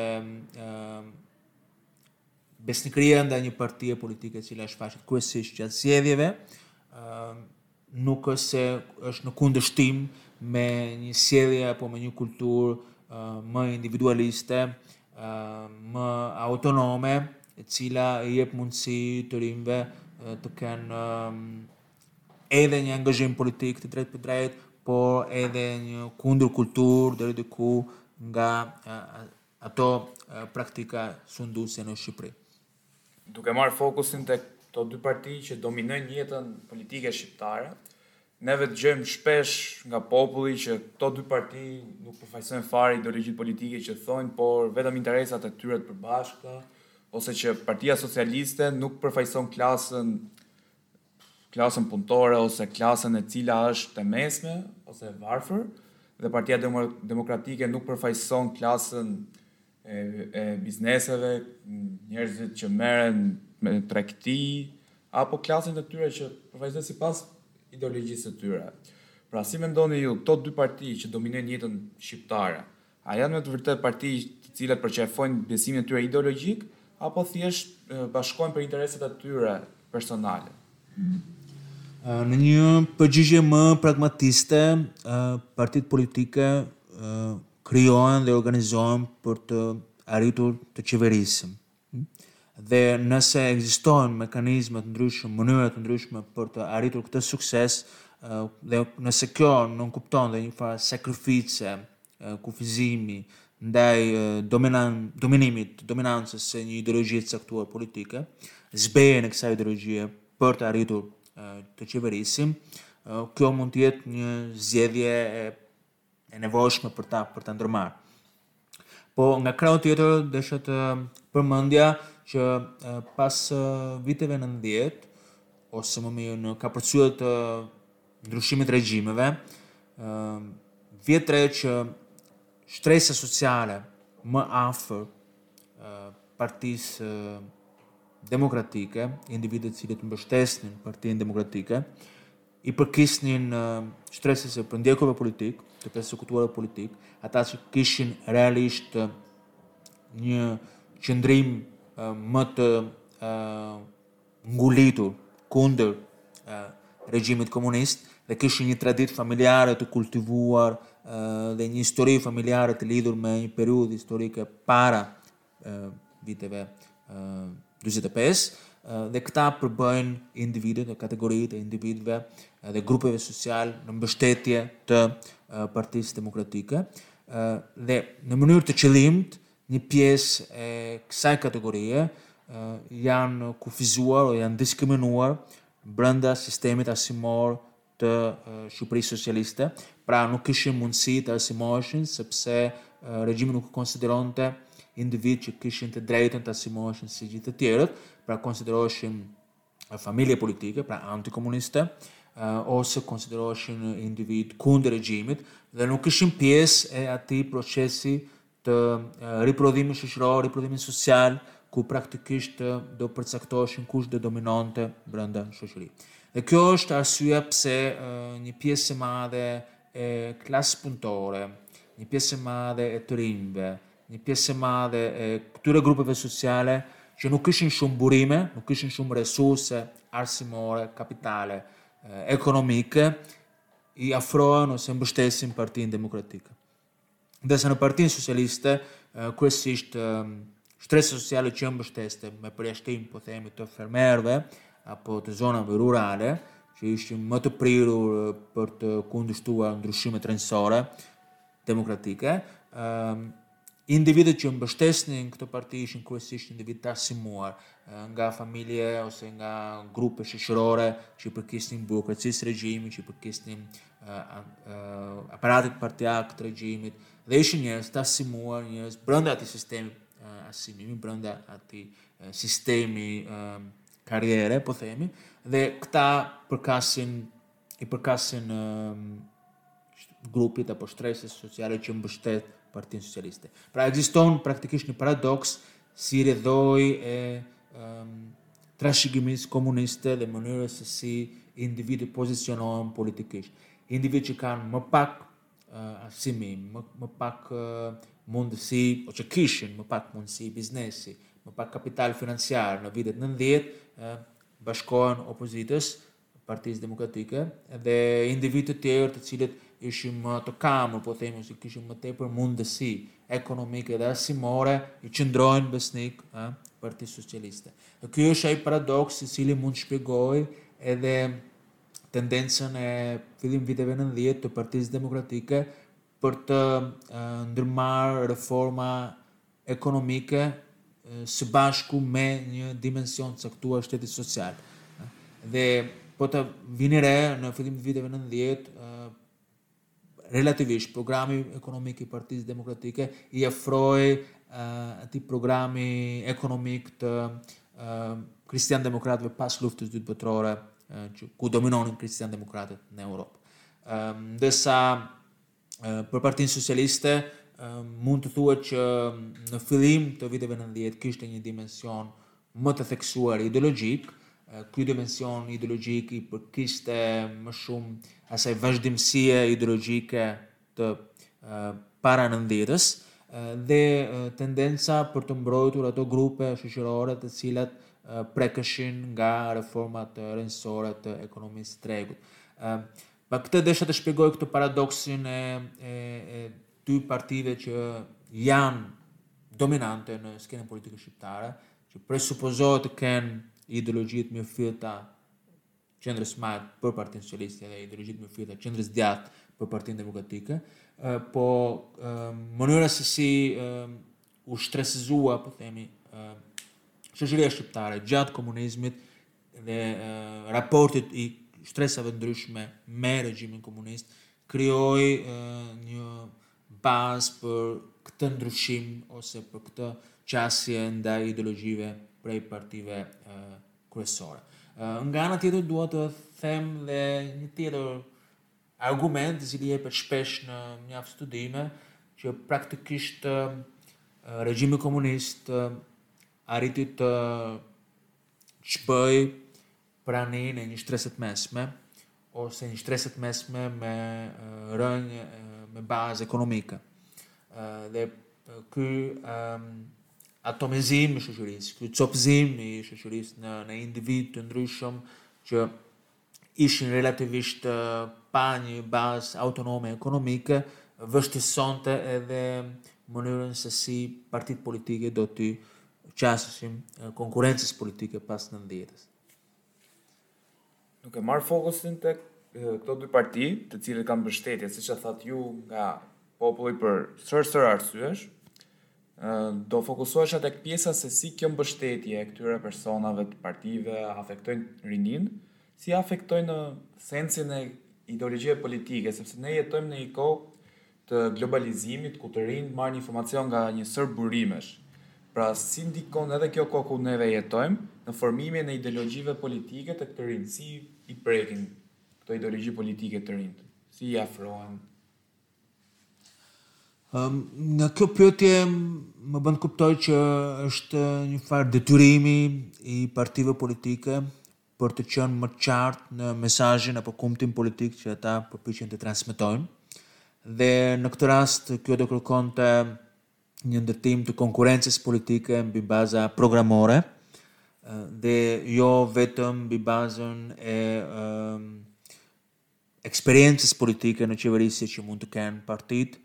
besnikëria ndaj një partie politike e cila shfaqet kryesisht gjatë zgjedhjeve nuk është se është në kundërshtim me një sjellje apo me një kulturë më individualiste, më autonome, e cila i jep mundësi të rinjve të kenë edhe një angazhim politik të drejtpërdrejtë, por edhe një kundërkulturë deri diku nga ato praktika sunduese në Shqipëri. Duke marrë fokusin tek këto dy parti që dominojnë jetën politike shqiptare, neve dëgjojmë shpesh nga populli që këto dy parti nuk përfaqësojnë fare ideologjitë politike që thonë, por vetëm interesat e tyre të përbashkëta, ose që Partia Socialiste nuk përfaqëson klasën klasën punëtore ose klasën e cila është e mesme ose e varfër dhe Partia Demokratike nuk përfaqëson klasën e, e bizneseve, njerëzit që merren me tregti apo klasën e tyre që përfaqëson sipas ideologjisë së tyre. Pra si mendoni ju, këto dy parti që dominojnë jetën shqiptare, A janë me të vërtetë parti të cilat përqafojnë besimin e tyre ideologjik apo thjesht bashkohen për interesat e tyre personale? Në një përgjigje më pragmatiste, partitë politike krijohen dhe organizohen për të arritur të qeverisin. Dhe nëse ekzistojnë mekanizma të ndryshëm, mënyra të ndryshme për të arritur këtë sukses, dhe nëse kjo nënkupton dhe një farë sakrifice, kufizimi ndaj dominimit, dominancës së një ideologjie të caktuar politike, zbehjen e kësaj ideologjie për të arritur të qeverisim, kjo mund të jetë një zgjedhje e e nevojshme për ta për ta ndërmarrë. Po nga krahu tjetër desha të përmendja që pas viteve 90 ose më mirë në kapërcyell të ndryshimit të regjimeve, vihet re që shtresa sociale më afër partisë demokratike, individët të cilët mbështesnin partinë demokratike, i përkisnin shtresës së të përndjekurve politikë, të persekutuarve politikë, ata që kishin realisht një qëndrim më të ngulitur kundër regjimit komunist dhe kishin një traditë familjare të kultivuar dhe një histori familjare të lidhur me një periudhë historike para viteve 45 dhe këta përbëjnë individët dhe kategoritë e individëve dhe grupeve sociale në mbështetje të Partisë Demokratike dhe në mënyrë të qëllimtë një pjesë e kësaj kategorie janë kufizuar o janë diskriminuar brenda sistemit arsimor të Shqipërisë Socialiste, pra nuk kishin mundësi të arsimoheshin sepse regjimi nuk konsideronte individë që kishin të drejtën të arsimoheshin si gjithë të tjerët, pra konsideroheshin familje politike, pra antikomuniste, ose konsideroheshin individë kundër regjimit dhe nuk ishin pjesë e atij procesi të riprodhimit shoqëror, riprodhimit social, ku praktikisht do përcaktoheshin kush do dominonte brenda në shoqëri. Dhe kjo është arsyeja pse një pjesë e madhe e klasës punëtore, një pjesë e madhe e të rinjve, një pjesë e madhe e këtyre grupeve sociale që nuk kishin shumë burime, nuk kishin shumë resurse arsimore, kapitale, ekonomike, i afrohen ose mbështesin Partinë Demokratike. Ndërsa në Partinë Socialiste, kryesisht shtresa sociale që mbështeste me përjashtim po themi të fermerëve apo të zonave rurale, që ishin më të prirur për të kundërshtuar ndryshimet rrënjësore demokratike, individët që mbështesnin këtë parti ishin kryesisht individë të arsimuar, nga familje ose nga grupe shoqërore që i përkisnin burokracisë së regjimit, që i përkisnin aparatit partiak të regjimit dhe ishin njerëz të arsimuar, njerëz brenda atij sistemi arsimimi, brenda atij sistemi karriere, po themi, dhe këta përkasin i përkasin grupit apo shtresës sociale që mbështet Partinë Socialiste. Pra ekziston praktikisht një paradoks si rrjedhojë e trashëgimisë komuniste dhe mënyrës se si individët pozicionohen politikisht. Individë që kanë më pak uh, arsimim, më, më pak uh, mundësi, o që kishin më pak mundësi biznesi, më pak kapital financiar në vitet 90, uh, bashkohen opozitës Partisë Demokratike dhe individë të tjerë të cilët ishin më të kamur, po themi ose kishin më tepër mundësi ekonomike dhe arsimore, i qëndrojnë besnikë Partisë Socialiste. E ky është ai paradoks i cili mund të shpjegojë edhe tendencën e fillim viteve 90 të Partisë Demokratike për të ndërmarrë reforma ekonomike së bashku me një dimension të caktuar shteti social. Dhe po të vini re në fillim të viteve 90 relativisht programi ekonomik i Partisë Demokratike i afrohej atij programi ekonomik të kristian demokratëve pas luftës së dytë botërore ku dominonin kristian demokratët në Europë. Ndërsa për Partinë Socialiste mund të thuhet që në fillim të viteve 90 kishte një dimension më të theksuar ideologjik, ky dimension ideologjik i përkiste më shumë asaj vazhdimësie ideologjike të para nëntëdhjetës dhe tendenca për të mbrojtur ato grupe shoqërore të cilat prekeshin nga reformat rrënjësore të ekonomisë së tregut. Pra këtë desha të shpjegoj këtë paradoksin e, e, e dy partive që janë dominante në skenën politike shqiptare, që presupozohet të kenë ideologji të mirëfillta të qendrës së majtë për partinë socialiste dhe ideologji të mirëfillta të qendrës së djathtë për partinë demokratike, po mënyra se si u shtresizua, po themi, shoqëria shqiptare gjatë komunizmit dhe raporti i shtresave të ndryshme me regjimin komunist krijoi një bazë për këtë ndryshim ose për këtë qasje ndaj ideologjive prej partive kryesore. Nga ana tjetër dua të them dhe një tjetër argument i cili jepet shpesh në mjaft studime që praktikisht regjimi komunist arriti të zhbëjë praninë e një shtrese të mesme ose një shtrese të mesme me rrënjë me bazë ekonomike dhe ky atomizim i shoqërisë, ky copëzim i shoqërisë në individë të ndryshëm që ishin relativisht pa një bazë autonome ekonomike, vështirësonte edhe mënyrën se si partitë politike do t'i qaseshin konkurrencës politike pas nëntëdhjetës. Duke marrë fokusin tek këto dy parti, të cilët kanë mbështetje, siç e thatë ju, nga populli për sërë sërë arsyesh, Do fokusohesha tek pjesa se si kjo mbështetje e këtyre personave të partive afektojnë rininë, si afektojnë në sensin e ideologjive politike, sepse ne jetojmë në një kohë të globalizimit ku të rinjtë marrin informacion nga një sërë burimesh. Pra, si ndikon edhe kjo kohë ku neve jetojmë në formimin e ideologjive politike tek të rinjtë, si i prekin këto ideologji politike të rinjtë, si i afrohen? Ëm kjo pyetje më bën të kuptoj që është një farë detyrimi i partive politike për të qenë më qartë në mesazhin apo kumtin politik që ata përpiqen të transmetojnë dhe në këtë rast kjo do kërkonte një ndërtim të konkurrencës politike mbi baza programore dhe jo vetëm mbi bazën e eksperiencës politike në qeverisje që mund të kenë partitë,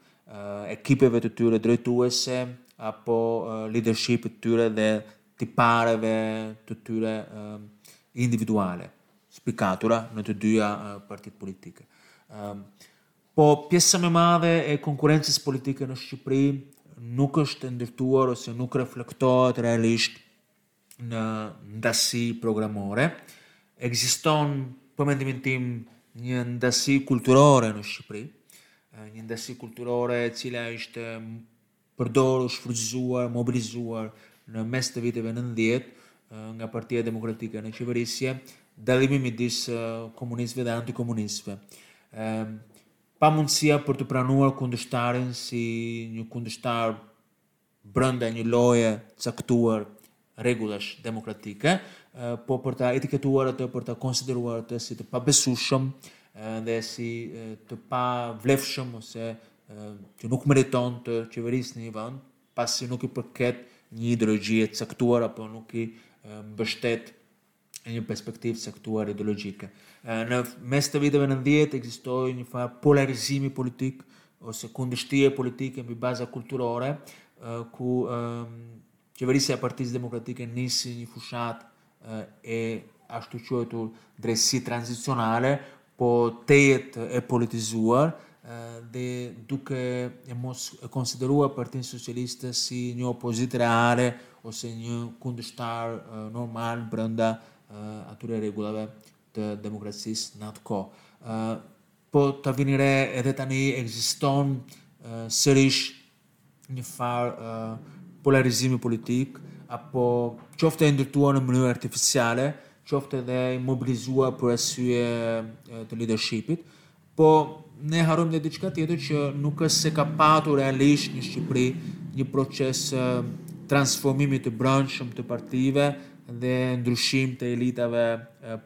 ekipeve të tyre drejtuese apo lidershipit të tyre dhe tipareve të tyre individuale të spikatura në të dyja partitë politike. Po pjesa më e madhe e konkurrencës politike në Shqipëri nuk është e ndërtuar ose nuk reflektohet realisht në ndasi programore. Ekziston për mendimin tim një ndasi kulturore në Shqipëri, një ndasi kulturore e cila është përdorur, shfrytëzuar, mobilizuar në mes të viteve nëntëdhjetë nga Partia Demokratike në qeverisje, dallimi midis komunistëve dhe antikomunistëve. Pamundësia për të pranuar kundërshtarin si një kundërshtar brenda një loje të caktuar rregullash demokratike, po për ta etiketuar atë, për ta konsideruar atë si të pabesueshëm dhe si të pavlefshëm ose që nuk meriton të qeverisë në një vend, pasi nuk i përket një ideologjie të caktuar apo nuk i mbështet në një perspektivë të caktuar ideologjike. Në mes të viteve 90 ekzistoi një farë polarizimi politik ose kundërshtie politike mbi baza kulturore, ku qeverisja e Partisë Demokratike nisi një fushatë e ashtuquajtur drejtësi tranzicionale, po tejet e politizuar dhe duke mos e konsideruar Partinë Socialiste si një opozitë reale ose një kundërshtar normal brenda atyre rregullave të demokracisë në atë kohë. Ë po ta vini re edhe tani ekziston sërish një farë uh, polarizimi politik, apo qoftë e ndërtuar në mënyrë artificiale, qoftë edhe i mobilizuar për arsye të lidershipit, po ne harrojmë dhe diçka tjetër që nuk është se ka patur realisht në Shqipëri një proces transformimi të brendshëm të partive dhe ndryshim të elitave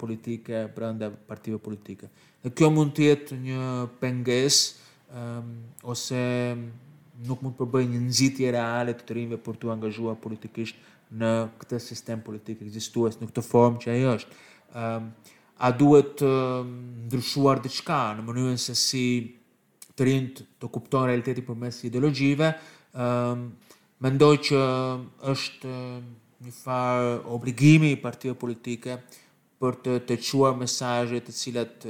politike brenda partive politike. Dhe kjo mund të jetë një pengesë ose nuk mund të përbëjë një nxitje reale të të rinjve për t'u angazhuar politikisht në këtë sistem politik ekzistues, në këtë formë që ai është. Ëm a duhet të ndryshuar diçka në mënyrën se si të rinjtë kuptojnë realitetin përmes ideologjive? Ëm mendoj që është një farë obligimi i partive politike për të tejçuar mesazhe të cilat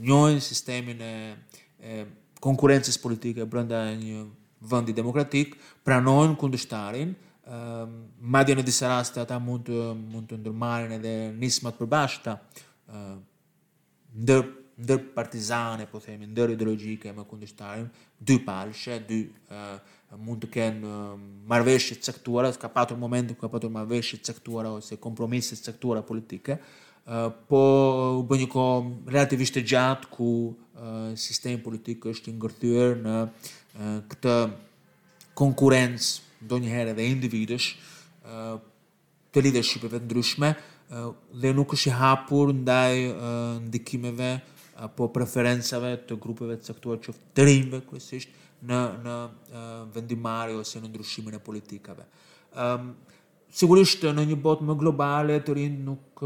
njohin sistemin e konkurrencës politike brenda një vendi demokratik, pranojnë kundërshtarin, madje në disa raste ata mund të mund të ndërmarrin edhe nisma të përbashkëta ndër ndër partizane, po themi, ndër ideologjike me kundërshtarin, dy palëshe, dy mund të kenë marrëveshje të caktuara, ka patur momente ku ka patur marrëveshje të caktuara ose kompromise të caktuara politike, po u bë një kohë relativisht e gjatë ku sistemi politik është i ngërthyer në këtë konkurrencë ndonjëherë edhe individësh të lidershipeve të ndryshme dhe nuk është i hapur ndaj ndikimeve apo preferencave të grupeve të caktuar qoftë të rinjve kryesisht në në vendimmarrje ose në ndryshimin e politikave. Ëm sigurisht në një botë më globale të rinjtë nuk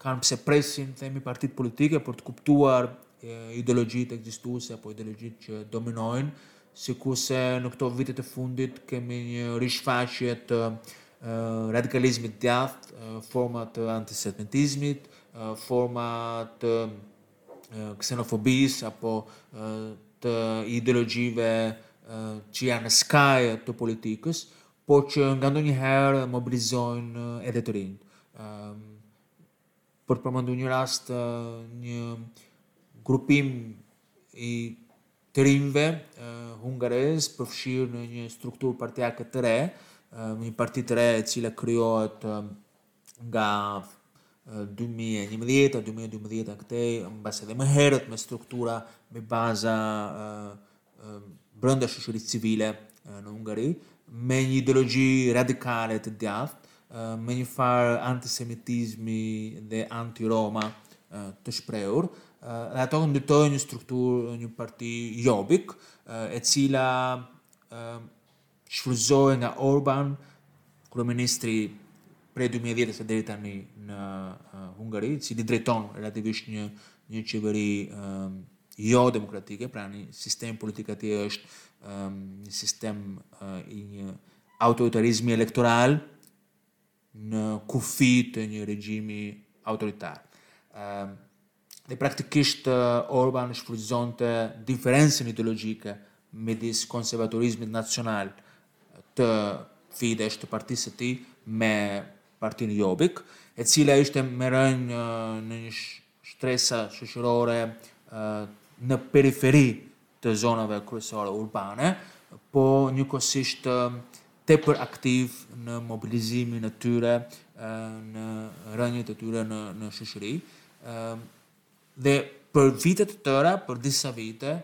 kanë pse presin, themi partitë politike për të kuptuar ideologjitë ekzistuese apo ideologjitë që dominojnë, sikurse në këto vitet e fundit kemi një rishfaqje të radikalizmit të djathtë, forma të antisemitizmit, forma të ksenofobisë apo të ideologjive që janë në skaje të politikës, por që nga ndonjëherë mobilizojnë edhe të rinjtë. Ëm për të përmendur një rast një grupim i të rinjve hungarezë përfshirë në një strukturë partiake të re, një parti të re e cila krijohet nga 2011-a 2012-a këtej, mbase edhe më herët me struktura, me baza brenda shoqërisë civile në Hungari, me një ideologji radikale të djathtë, me një farë antisemitizmi dhe anti-roma të shprehur, dhe ato ndërtojnë një strukturë, një parti Jobbik, e cila shfrytëzohej nga Orban, kryeministri prej dy mijë e dhjetë e deri tani në Hungari, i cili drejton relativisht një një qeveri jo demokratike, pra një sistem politik atje është një sistem i një autoritarizmi elektoral, në kufi të një regjimi autoritar. Dhe praktikisht Orban shfrytëzonte diferencën ideologjike midis konservatorizmit nacional të Fidesz të partisë së tij me partinë Jobbik, e cila ishte me rrënjë në një shtresa shoqërore në periferi të zonave kryesore urbane, po njëkohësisht tepër aktivë në mobilizimin e tyre, në rrënjët e tyre në në shoqëri. Dhe për vite të tëra, për disa vite,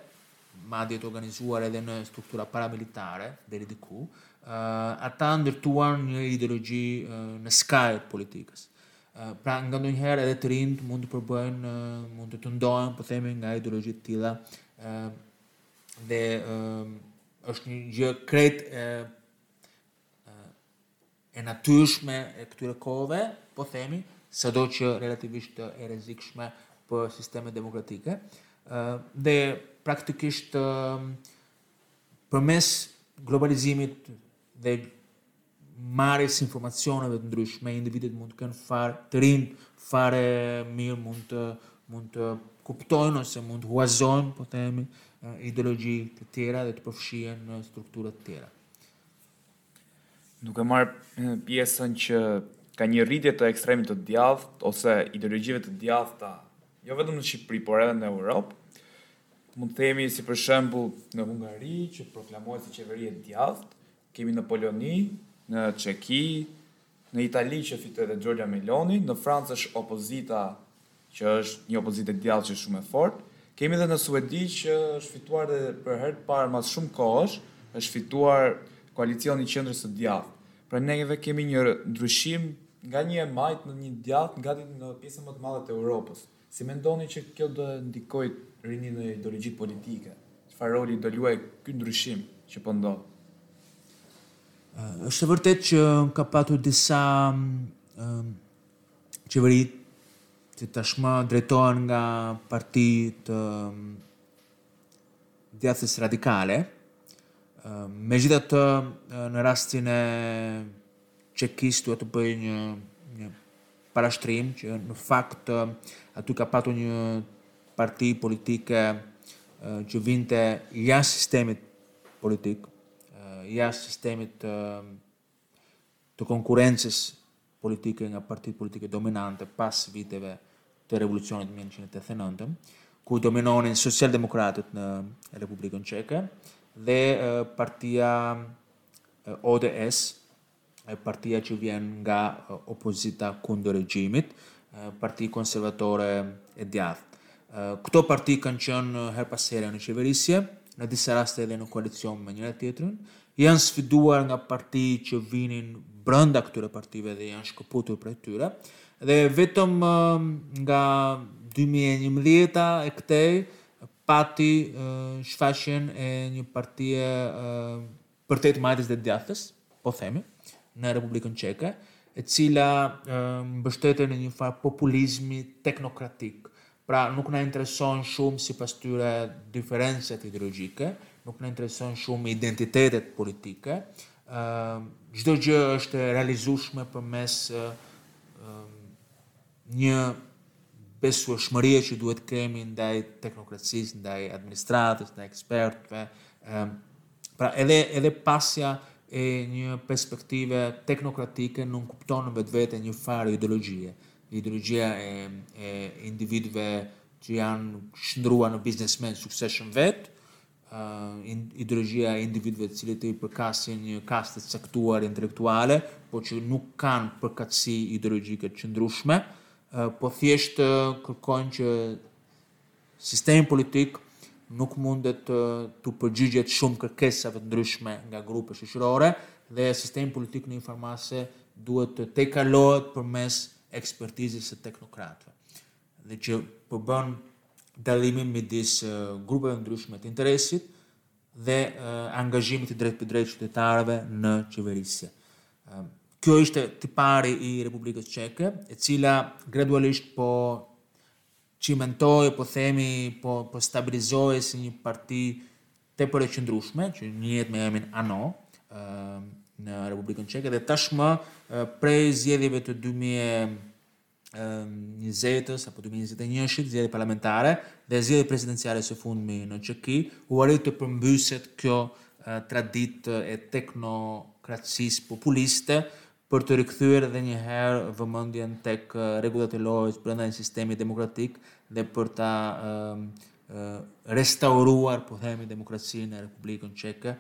madje të organizuar edhe në struktura paramilitare deri diku, ata ndërtuan një ideologji në skajë të politikës. Pra, nga ndonjëherë edhe të rinjtë mund të përbëjnë, mund të tundohen, po themi nga ideologji të tilla, ë dhe ë është një gjë krejt e e natyrshme e këtyre kohëve, po themi, sado që relativisht e rrezikshme për sistemet demokratike, ë dhe praktikisht përmes globalizimit dhe marrjes së informacioneve të ndryshme, individët mund të kenë farë të rinjtë, fare mirë mund të mund të kuptojnë ose mund të huazojnë, po themi, ideologji të tjera dhe të përfshihen në struktura të tjera. Duke marrë pjesën që ka një rritje të ekstremit të djathtë ose ideologjive të djathta, jo vetëm në Shqipëri, por edhe në Europë, Mund të themi si për shembull në Hungari që proklamohet si qeveri e djathtë, kemi në Poloni, në Çeki, në Itali që fitoi edhe Xhorxha Meloni, në Francë është opozita që është një opozitë e djathtë që është shumë e fortë. Kemi edhe në Suedi që është fituar dhe për herë të parë mas shumë kohësh është fituar koalicioni i qendrës së djathtë. Pra neve kemi një ndryshim nga një e majtë në një të djathtë gati në pjesën më të madhe të Europës. Si mendoni që kjo do e ndikojë rininë në ideologjitë politike? Çfarë roli do luajë ky ndryshim që po ndodh? Është e vërtetë që ka patur disa qeveri që tashmë drejtohen nga parti të së djathtës radikale. Megjithatë në rastin e Çekisë dua të bëj një, një parashtrim që në fakt aty ka patur një parti politike që vinte jashtë sistemit politik, jashtë sistemit të konkurencës politike nga partitë politike dominante pas viteve të revolucionit 1989, ku dominonin socialdemokratët në Republikën Çeke dhe partia ODS, partia që vjen nga opozita kundër regjimit, parti konservatore e djathtë. Këto parti kanë qenë herë pas here në qeverisje, në disa raste edhe në koalicion me njëra-tjetrën, janë sfiduar nga parti që vinin brenda këtyre partive dhe janë shkëputur prej tyre dhe vetëm nga 2011-a e këtej pati shfaqjen e një partie përtej të majtës dhe të djathtës, po themi, në Republikën Çeke, e cila mbështetet në një farë populizmi teknokratik. Pra, nuk na interesojnë shumë sipas tyre diferencat ideologjike, nuk na interesojnë shumë identitetet politike. Çdo uh, gjë është e realizueshme përmes uh, një besueshmërie që duhet të kemi ndaj teknokracisë, ndaj administratës, ndaj ekspertëve, Pra edhe edhe pasja e një perspektive teknokratike nënkupton në vetvete një farë ideologjie, ideologjia e, e individëve që janë shndërruar në biznesmenë të suksesshëm vetë, ideologjia e individëve të cilët i përkasin një kaste të caktuar intelektuale, por që nuk kanë përkatësi ideologjike të qëndrueshme, po thjesht kërkojnë që Sistemi politik nuk mundet t'u përgjigjet shumë kërkesave të ndryshme nga grupe shoqërore dhe sistemi politik në njëfarë mase duhet të tejkalohet përmes ekspertizës së teknokratëve dhe që përbën dallimin midis grupeve të ndryshme të interesit dhe angazhimit të drejtpërdrejtë të qytetarëve në qeverisje. Ky ishte tipari i Republikës Çeke, e cila gradualisht po Çimentohej, po themi, po po stabilizohej si një parti tepër e qëndrueshme që njihet me emrin ANO në Republikën Çeke dhe tashmë prej zgjedhjeve të 2020-s apo 2021-shit zgjedhje parlamentare dhe zgjedhje presidenciale së fundmi në Çeki u arrit të përmbyset kjo traditë e teknokracisë populiste për të rikthyer edhe një herë vëmendjen tek rregullat e lojës brenda një sistemi demokratik dhe për ta restauruar, po themi, demokracinë në Republikën Çeke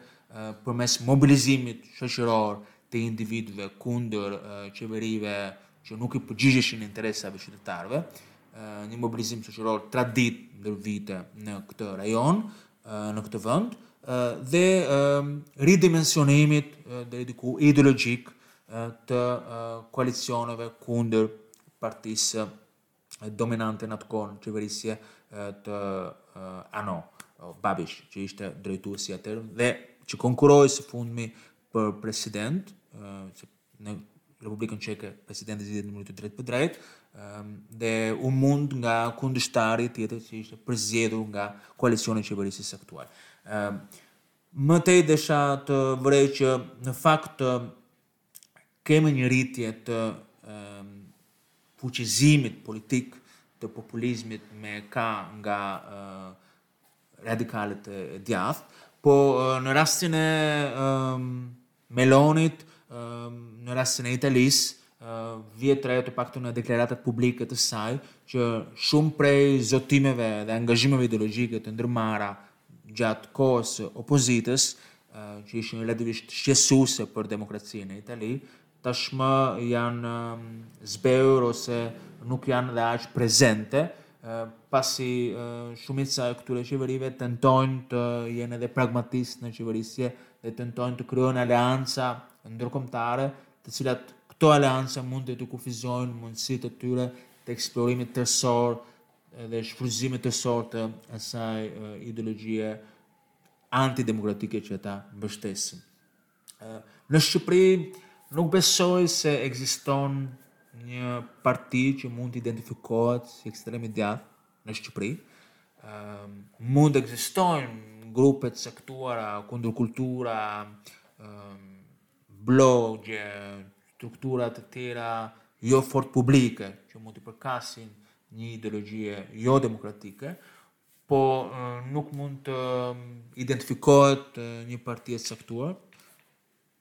përmes mobilizimit shoqëror të individëve kundër qeverive që nuk i përgjigjeshin interesave të qytetarëve, një mobilizim shoqëror traditë ndër vite në këtë rajon. në këtë vend dhe ridimensionimit deri diku ideologjik të koalicioneve kundër partisë dominante në atë kohë në qeverisje të ANO Babish, që ishte drejtuesi atëherë dhe që konkurroi së fundmi për president, në Republikën Çeke presidenti zgjidhet në mënyrë të drejtpërdrejtë dhe u mund nga kundërshtari tjetër që ishte përzgjedhur nga koalicioni i qeverisjes aktual. Më tej desha të vërej që në fakt kemi një rritje të fuqizimit politik të populizmit me ka nga radikalët e djathtë, po në rastin e Melonit, në rastin e Italisë, vihet re të paktën në deklaratat publike të saj, që shumë prej zotimeve dhe angazhimeve ideologjike të ndërmarra gjatë kohës së opozitës, që ishin relativisht shqetësuese për demokracinë në Itali, tashmë janë zbehur ose nuk janë dhe aq prezente, pasi shumica e këtyre qeverive tentojnë të jenë edhe pragmatiste në qeverisje dhe tentojnë të krijojnë aleanca ndërkombëtare, të cilat këto aleanca mund të të kufizojnë mundësitë e tyre të eksplorimit tërësor dhe shfrytëzimit tërësor të asaj ideologjie antidemokratike që ata mbështesin. Në Shqipëri nuk besoj se ekziston një parti që mund të identifikohet si ekstrem i djathtë në Shqipëri. Mund të ekzistojnë grupe të caktuara kundërkultura, blogje, struktura të tjera jo fort publike që mund t'i përkasin një ideologjie jo demokratike, Po nuk mund të identifikohet një parti e caktuar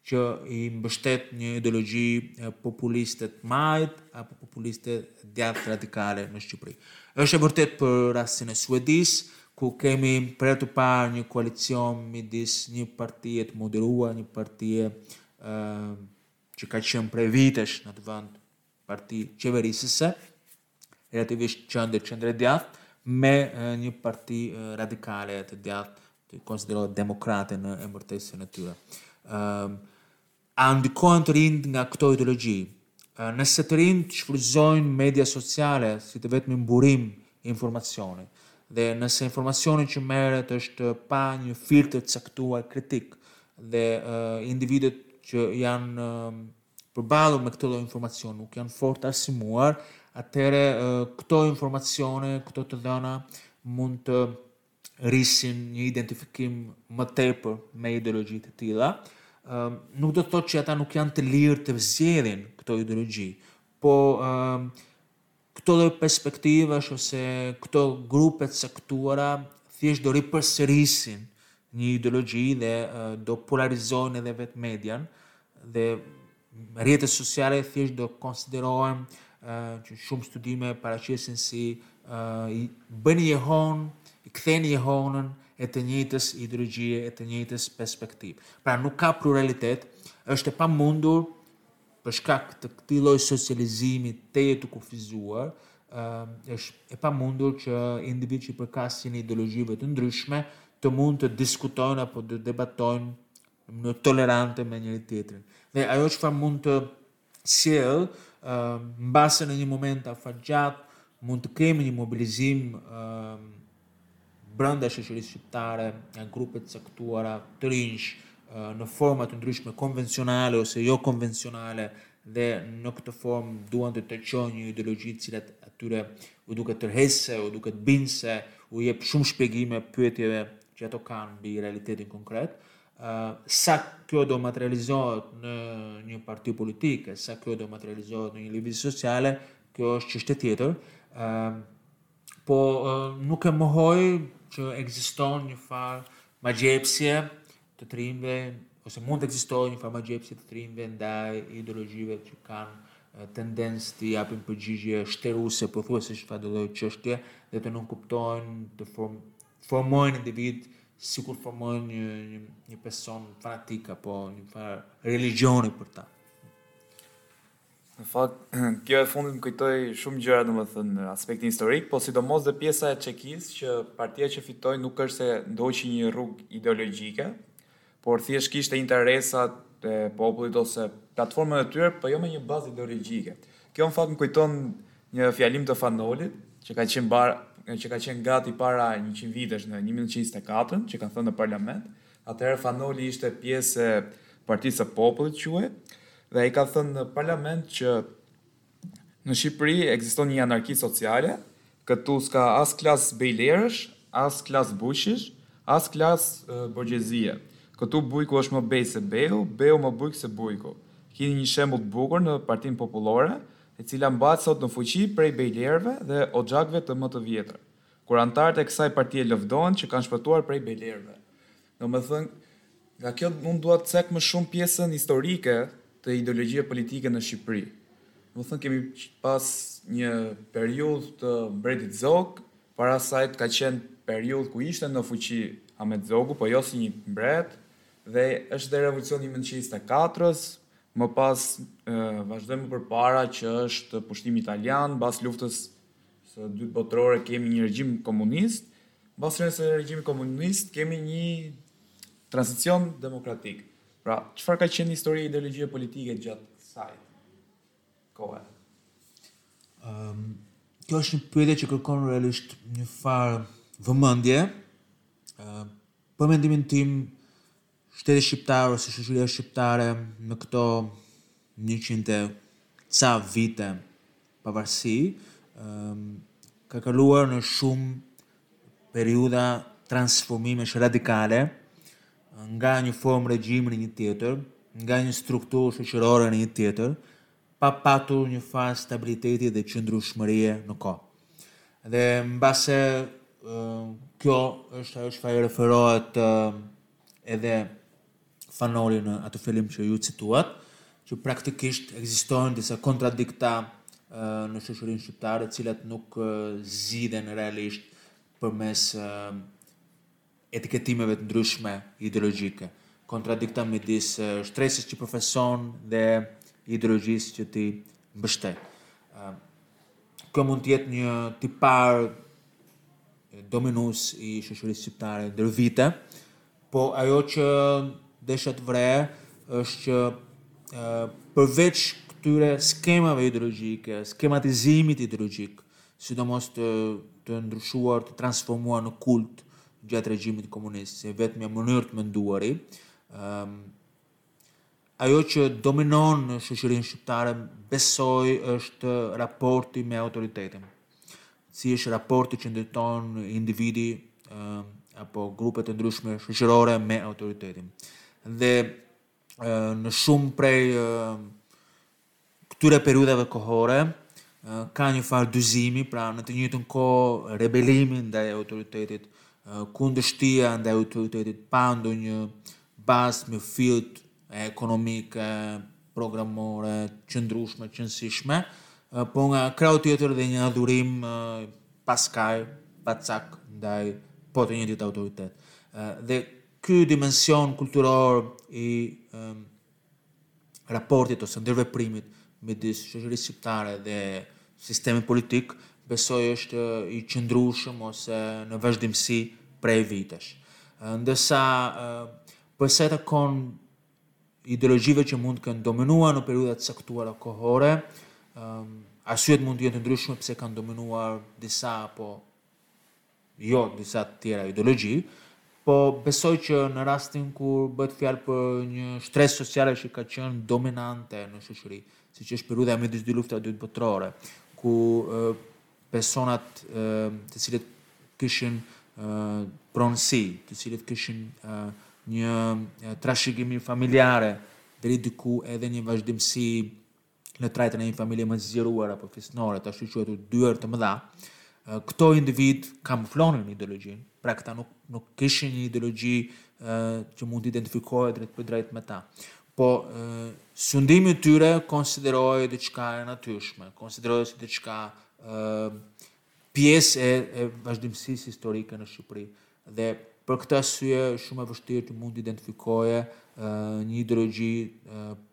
që i mbështet një ideologji populiste të majtë apo populiste të djathtë radikale në Shqipëri. Është e vërtetë për rastin e Suedisë, ku kemi për herë të parë një koalicion midis një partie të moderuar, një partie që ka qenë prej vitesh në atë vend parti qeverisëse, relativisht qendër qendër e djathtë, me një parti radikale të djathtë që konsiderohen demokratë në emërtesën e tyre. Ëm a ndikohen të rinjtë nga këto ideologji? Nëse të rinjtë shfrytëzojnë media sociale si të vetmin burim informacioni dhe nëse informacioni që merret është pa një filtër të caktuar kritik dhe individët që janë Përballur me këtë lloj informacioni nuk janë fort arsimuar, atëherë këto informacione, këto të dhëna mund të rrisin një identifikim më tepër me ideologji të tilla. Nuk do të thotë që ata nuk janë të lirë të zgjedhin këto ideologji, po Këto lloj perspektivash ose këto grupe të caktuara thjesht do ripërsërisin një ideologji dhe do polarizojnë edhe vetë median dhe rrjetet sociale thjesht do konsiderohen që shumë studime e paraqesin si i bëjnë jehonë i kthejnë jehonën e të njëjtës ideologjie e të njëjtës perspektive pra nuk ka pluralitet është e pamundur për shkak të këtij lloj socializimi tejet të kufizuar, është e pamundur që individë që përkasin ideologjive të ndryshme të mund të diskutojnë apo të debatojnë në mënyrë tolerante me njëri-tjetrin. Dhe ajo çfarë mund të sjellë, mbase në një moment afatgjatë mund të kemi një mobilizim brenda shoqërisë shqiptare nga grupe të caktuara të rinjsh në forma të ndryshme konvencionale ose jo konvencionale dhe në këtë formë duan të theksojnë një ideologji të cilat atyre u duket tërheqëse, u duket bindëse, u jep shumë shpjegime pyetjeve që ato kanë mbi realitetin konkret. Uh, sa kjo do materializohet në një parti politike, sa kjo do materializohet në një lëvizje sociale, kjo është çështje tjetër. Uh, Po nuk e mohoj që ekziston një farë magjepsjeje të të rinjve ose mund të ekzistojë një farë magjepsjeje të të rinjve ndaj ideologjive që kanë tendencë të japin përgjigje shteruse pothuajse çfarëdolloj çështjeje dhe të nënkuptojnë të form, formojnë individ sikur formojnë një, një, një person fanatik apo një farë religjioni për ta. Në fakt, kjo e fundit më kujtoi shumë gjëra, domethënë në aspektin historik, po sidomos dhe pjesa e Çekisë që partia që fitoi nuk është se ndoqi një rrugë ideologjike, por thjesht kishte interesat e popullit ose platformën e tyre, po jo me një bazë ideologjike. Kjo në fakt më kujton një fjalim të Fan Nolit, që ka qenë bar që ka qenë gati para njëqind vitesh në një mijë e nëntëqind e njëzet e katër, që ka thënë në parlament, Atëherë Fan Noli ishte pjesë e Partisë së Popullit quhej dhe ai ka thënë në parlament që në Shqipëri ekziston një anarki sociale, këtu s'ka as klasë bejlerësh, as klasë bujqish, as klasë borgjezie. Këtu bujku është më bej se beu, beu më bujk se bujku. Kini një shembull të bukur në Partinë Popullore, e cila mbahet sot në fuqi prej bejlerëve dhe oxhakëve të më të vjetër. Kur anëtarët e kësaj partie lëvdohen që kanë shpëtuar prej bejlerëve. Domethënë, nga kjo unë dua të cek më shumë pjesën historike të ideologjive politike në Shqipëri. Domethënë kemi pas një periudhë të mbretit Zog, para asaj të ka qenë periudhë ku ishte në fuqi Ahmet Zogu, po jo si një mbret, dhe është dhe revolucioni i mijë e nëntëqind e njëzet e katër-s, më pas vazhdojmë më përpara që është pushtimi italian mbas luftës Së dytë botërore kemi një regjim komunist, mbas rënies së regjimit komunist kemi një tranzicion demokratik. Pra, çfarë ka qenë historia e ideologjive politike gjatë kësaj kohe? Um, kjo është një pyetje që kërkon realisht një farë vëmendje. Uh, për mendimin tim, shteti shqiptar ose shoqëria shqiptare në këto njëqind e ca vite pavarësi ka kaluar në shumë periudha transformimesh radikale nga një formë regjimi në një tjetër, nga një strukturë shoqërore në një tjetër, pa patur një fazë stabiliteti dhe qëndrueshmërie në kohë. Dhe mbase kjo është ajo çfarë i referohet edhe Fan Noli në atë film që ju cituat, që praktikisht ekzistojnë disa kontradikta në shoqërinë shqiptare, të cilat nuk zgjidhen realisht përmes etiketimeve të ndryshme ideologjike, kontradikta midis shtresës që profeson dhe ideologjisë që ti mbështet. Ë kjo mund të jetë një tipar dominues i shoqërisë shqiptare ndër vite, po ajo që desha të vërej është që ë përveç këtyre skemave ideologjike, skematizimit ideologjik, sidomos të të ndryshuar, të transformuar në kult gjatë regjimit komunist, si vetmja mënyrë të menduari, um, ajo që dominon në shoqërinë shqiptare besoj është raporti me autoritetin. Si është raporti që ndërton individi uh, apo grupet e ndryshme shoqërore me autoritetin. Dhe në shumë prej këtyre periudhave kohore ka një farë dyzimi, pra në të njëjtën kohë rebelimi ndaj autoritetit, kundërshtia ndaj autoritetit pa ndonjë bazë mirëfilli ekonomike, programore, qëndrueshme, qënësishme, po nga krahu tjetër dhe një adhurim pa skaj, pa cak ndaj po të njëjtit autoritet. Dhe Ky dimension kulturor i raportit ose ndërveprimit midis shoqërisë shqiptare dhe sistemit politik besoj është i qëndrueshëm ose në vazhdimësi prej vitesh. Ndërsa për sa i takon ideologjive që mund të kenë dominuar në periudha të caktuara kohore, arsyet mund të jenë të ndryshme pse kanë dominuar disa apo jo disa të tjera ideologji, po besoj që në rastin kur bëhet fjalë për një shtresë sociale që ka qenë dominante në shoqëri, siç është periudha midis dy luftërave botërore, ku personat të cilët kishin pronësi, të cilët kishin një trashëgimi familjare, deri diku edhe një vazhdimësi në trajtën e një familjeje më të zgjeruar apo fisnore të ashtuquajtur dyer të mëdha, këto individë kamuflonin ideologjinë, pra këta nuk, nuk kishin një ideologji që mund të identifikohet drejtpërdrejt me ta. Po, sundimi i tyre konsiderohej diçka e natyrshme, konsiderohej si diçka pjesë e vazhdimësisë historike në Shqipëri dhe për këtë arsye është shumë e vështirë të mund të identifikoje një ideologji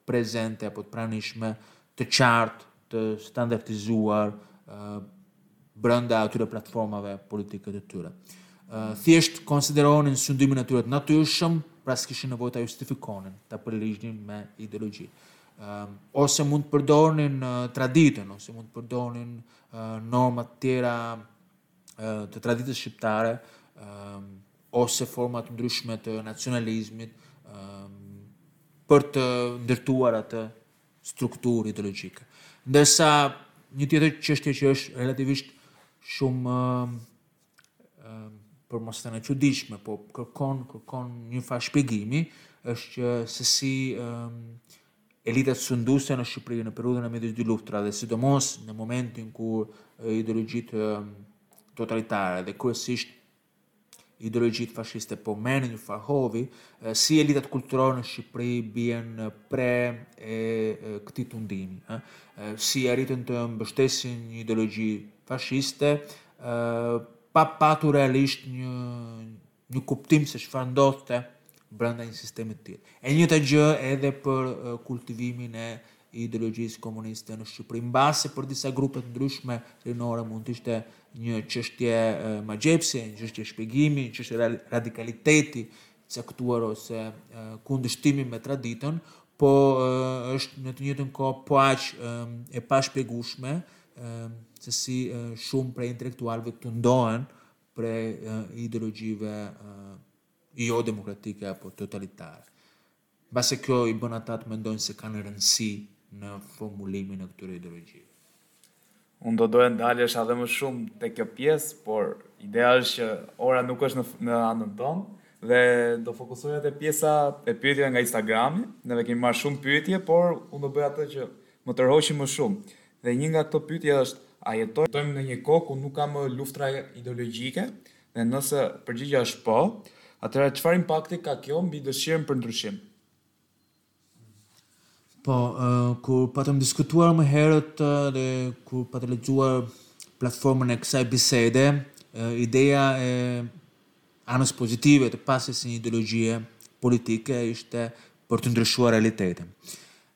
prezente apo të pranishme të qartë, të standartizuar brenda atyre platformave politike të tyre. Thjesht konsideronin sundimin e tyre të natyrshëm, pra s'kishin nevojë ta justifikonin, ta përligjnin me ideologji. Ose mund të përdornin traditën, ose mund të përdornin norma të tjera të traditës shqiptare ose forma të ndryshme të nacionalizmit për të ndërtuar atë strukturë ideologjike. Ndërsa një tjetër çështje që është relativisht shumë për mos thënë e çuditshme, po kërkon, kërkon njëfarë shpjegimi, është që se si Elitat sunduse në Shqipëri në periudhën e midis dy luftërave dhe sidomos në momentin kur ideologjitë totalitare dhe kryesisht ideologjitë fashiste po merrnin njëfarë hovi, si elitat kulturore në Shqipëri bien pre e këtij tundimi, si arritën të mbështesin një ideologji fashiste pa patur realisht një një kuptim se çfarë ndodhte brenda një sistemi të tillë. E njëjta gjë edhe për kultivimin e ideologjisë komuniste në Shqipëri. Mbase për disa grupe të ndryshme rinore mund të ishte një çështje magjepsjeje, një çështje shpjegimi, një çështje radikaliteti të caktuar ose kundërshtimi me traditën, po është në të njëjtën kohë po aq e pashpjegueshme se si shumë prej intelektualëve tundohen prej ideologjive jodemokratike apo totalitare, mbase kjo i bën ata të mendojnë se kanë rëndësi në formulimin e këtyre ideologjive. Unë do doja të ndalesha edhe më shumë te kjo pjesë, por ideja është që ora nuk është në anën tonë dhe do fokusoja te pjesa e pyetjeve nga Instagrami. Neve kemi marrë shumë pyetje, por unë do bëj ato që më tërhoqën më shumë. Dhe një nga këto pyetje është, a jetojmë në një kohë ku nuk ka më luftra ideologjike? Dhe nëse përgjigjja është po, atëherë çfarë impakti ka kjo mbi dëshirën për ndryshim? Po, kur patëm diskutuar më herët dhe kur pata lexuar platformën e kësaj bisede, ideja e anës pozitive të pasjes së një ideologjie politike ishte për të ndryshuar realitetin.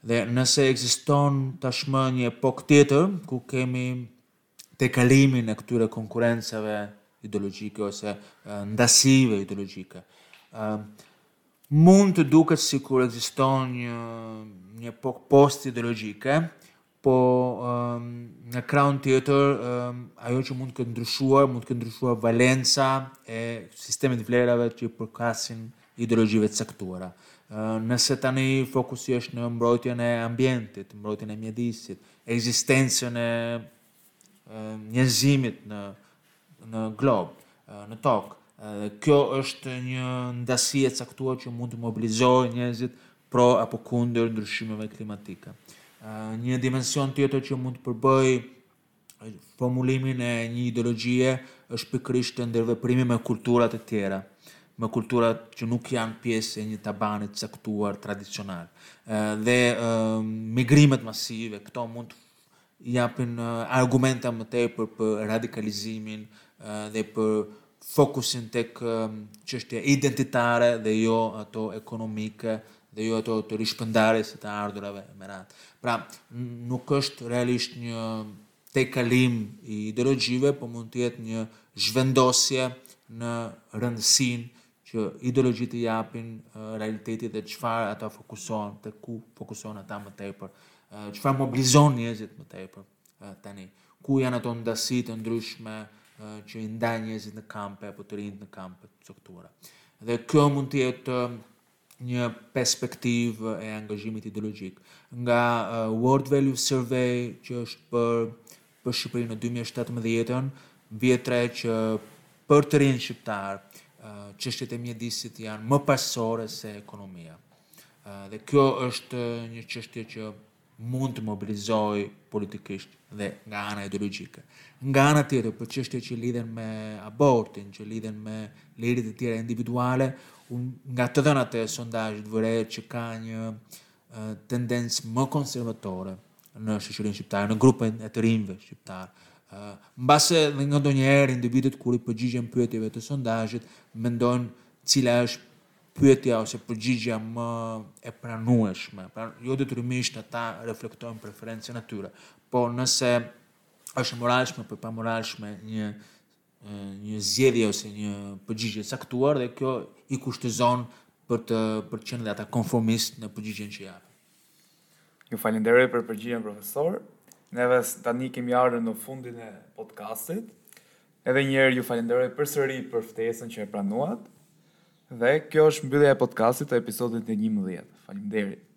Dhe nëse ekziston tashmë një epokë tjetër ku kemi tejkalimin e këtyre konkurrencave ideologjike ose ndasive ideologjike, mund të duket sikur ekziston një një epokë postideologjike, Po në krahun tjetër, ajo që mund të ketë ndryshuar, mund të ketë ndryshuar valenca e sistemit të vlerave që i përkasin ideologjive të caktuara. Nëse tani fokusi është në mbrojtjen e ambientit, mbrojtjen e mjedisit, ekzistencën e njerëzimit në në glob, në tokë, dhe kjo është një ndasi e caktuar që mund të mobilizojë njerëzit pro apo kundër ndryshimeve klimatike. Një dimension tjetër që mund të përbëjë formulimin e një ideologjie është pikërisht ndërveprimi me kultura të tjera, me kultura që nuk janë pjesë e një tabani të caktuar tradicional. Dhe migrimet masive, këto mund të japin argumenta më tepër për radikalizimin dhe për fokusin tek çështje identitare dhe jo ato ekonomike dhe jo ato të rishpërndarjes së të ardhurave e me radhë. Pra, nuk është realisht një tejkalim i ideologjive, po mund të jetë një zhvendosje në rëndësinë që ideologjitë i japin realitetit dhe çfarë ata fokusohen, te ku fokusohen ata më tepër, çfarë mobilizon njerëzit më tepër tani, ku janë ato ndasi të ndryshme që i ndajnë njerëzit në kampe apo të rinjtë në kampe të caktuara. Dhe kjo mund të jetë një perspektivë e angazhimit ideologjik. Nga World Value Survey që është bërë për Shqipërinë në dy mijë e shtatëmbëdhjetën vihet re që për të rinjtë shqiptarë çështjet e mjedisit janë më parësore se ekonomia. Dhe kjo është një çështje që mund të mobilizojë politikisht dhe nga ana ideologjike. Nga ana tjetër, për çështje që lidhen me abortin, që lidhen me liritë e tjera individuale, nga të dhënat e sondazhit vërehet që ka një tendencë më konservatore në shoqërinë shqiptare, në grupin e të rinjve shqiptarë. Mbase dhe nganjëherë individët kur i përgjigjen pyetjeve të sondazhit, mendojnë cila është pyetja ose përgjigja më e pranueshme. Pra, jo detyrimisht ata reflektojnë preferencën e tyre, por nëse është e moralshme apo e pamoralshme një një zgjedhje ose një përgjigje e caktuar dhe kjo i kushtëzon për të për të qenë dhe ata konformistë në përgjigjen që japin. Ju falenderoj për përgjigjen profesor. Neve tani kemi ardhur në fundin e podcastit. Edhe një herë ju falenderoj përsëri për ftesën që e pranuat. Dhe kjo është mbyllja e podcastit të episodit të 11. Faleminderit.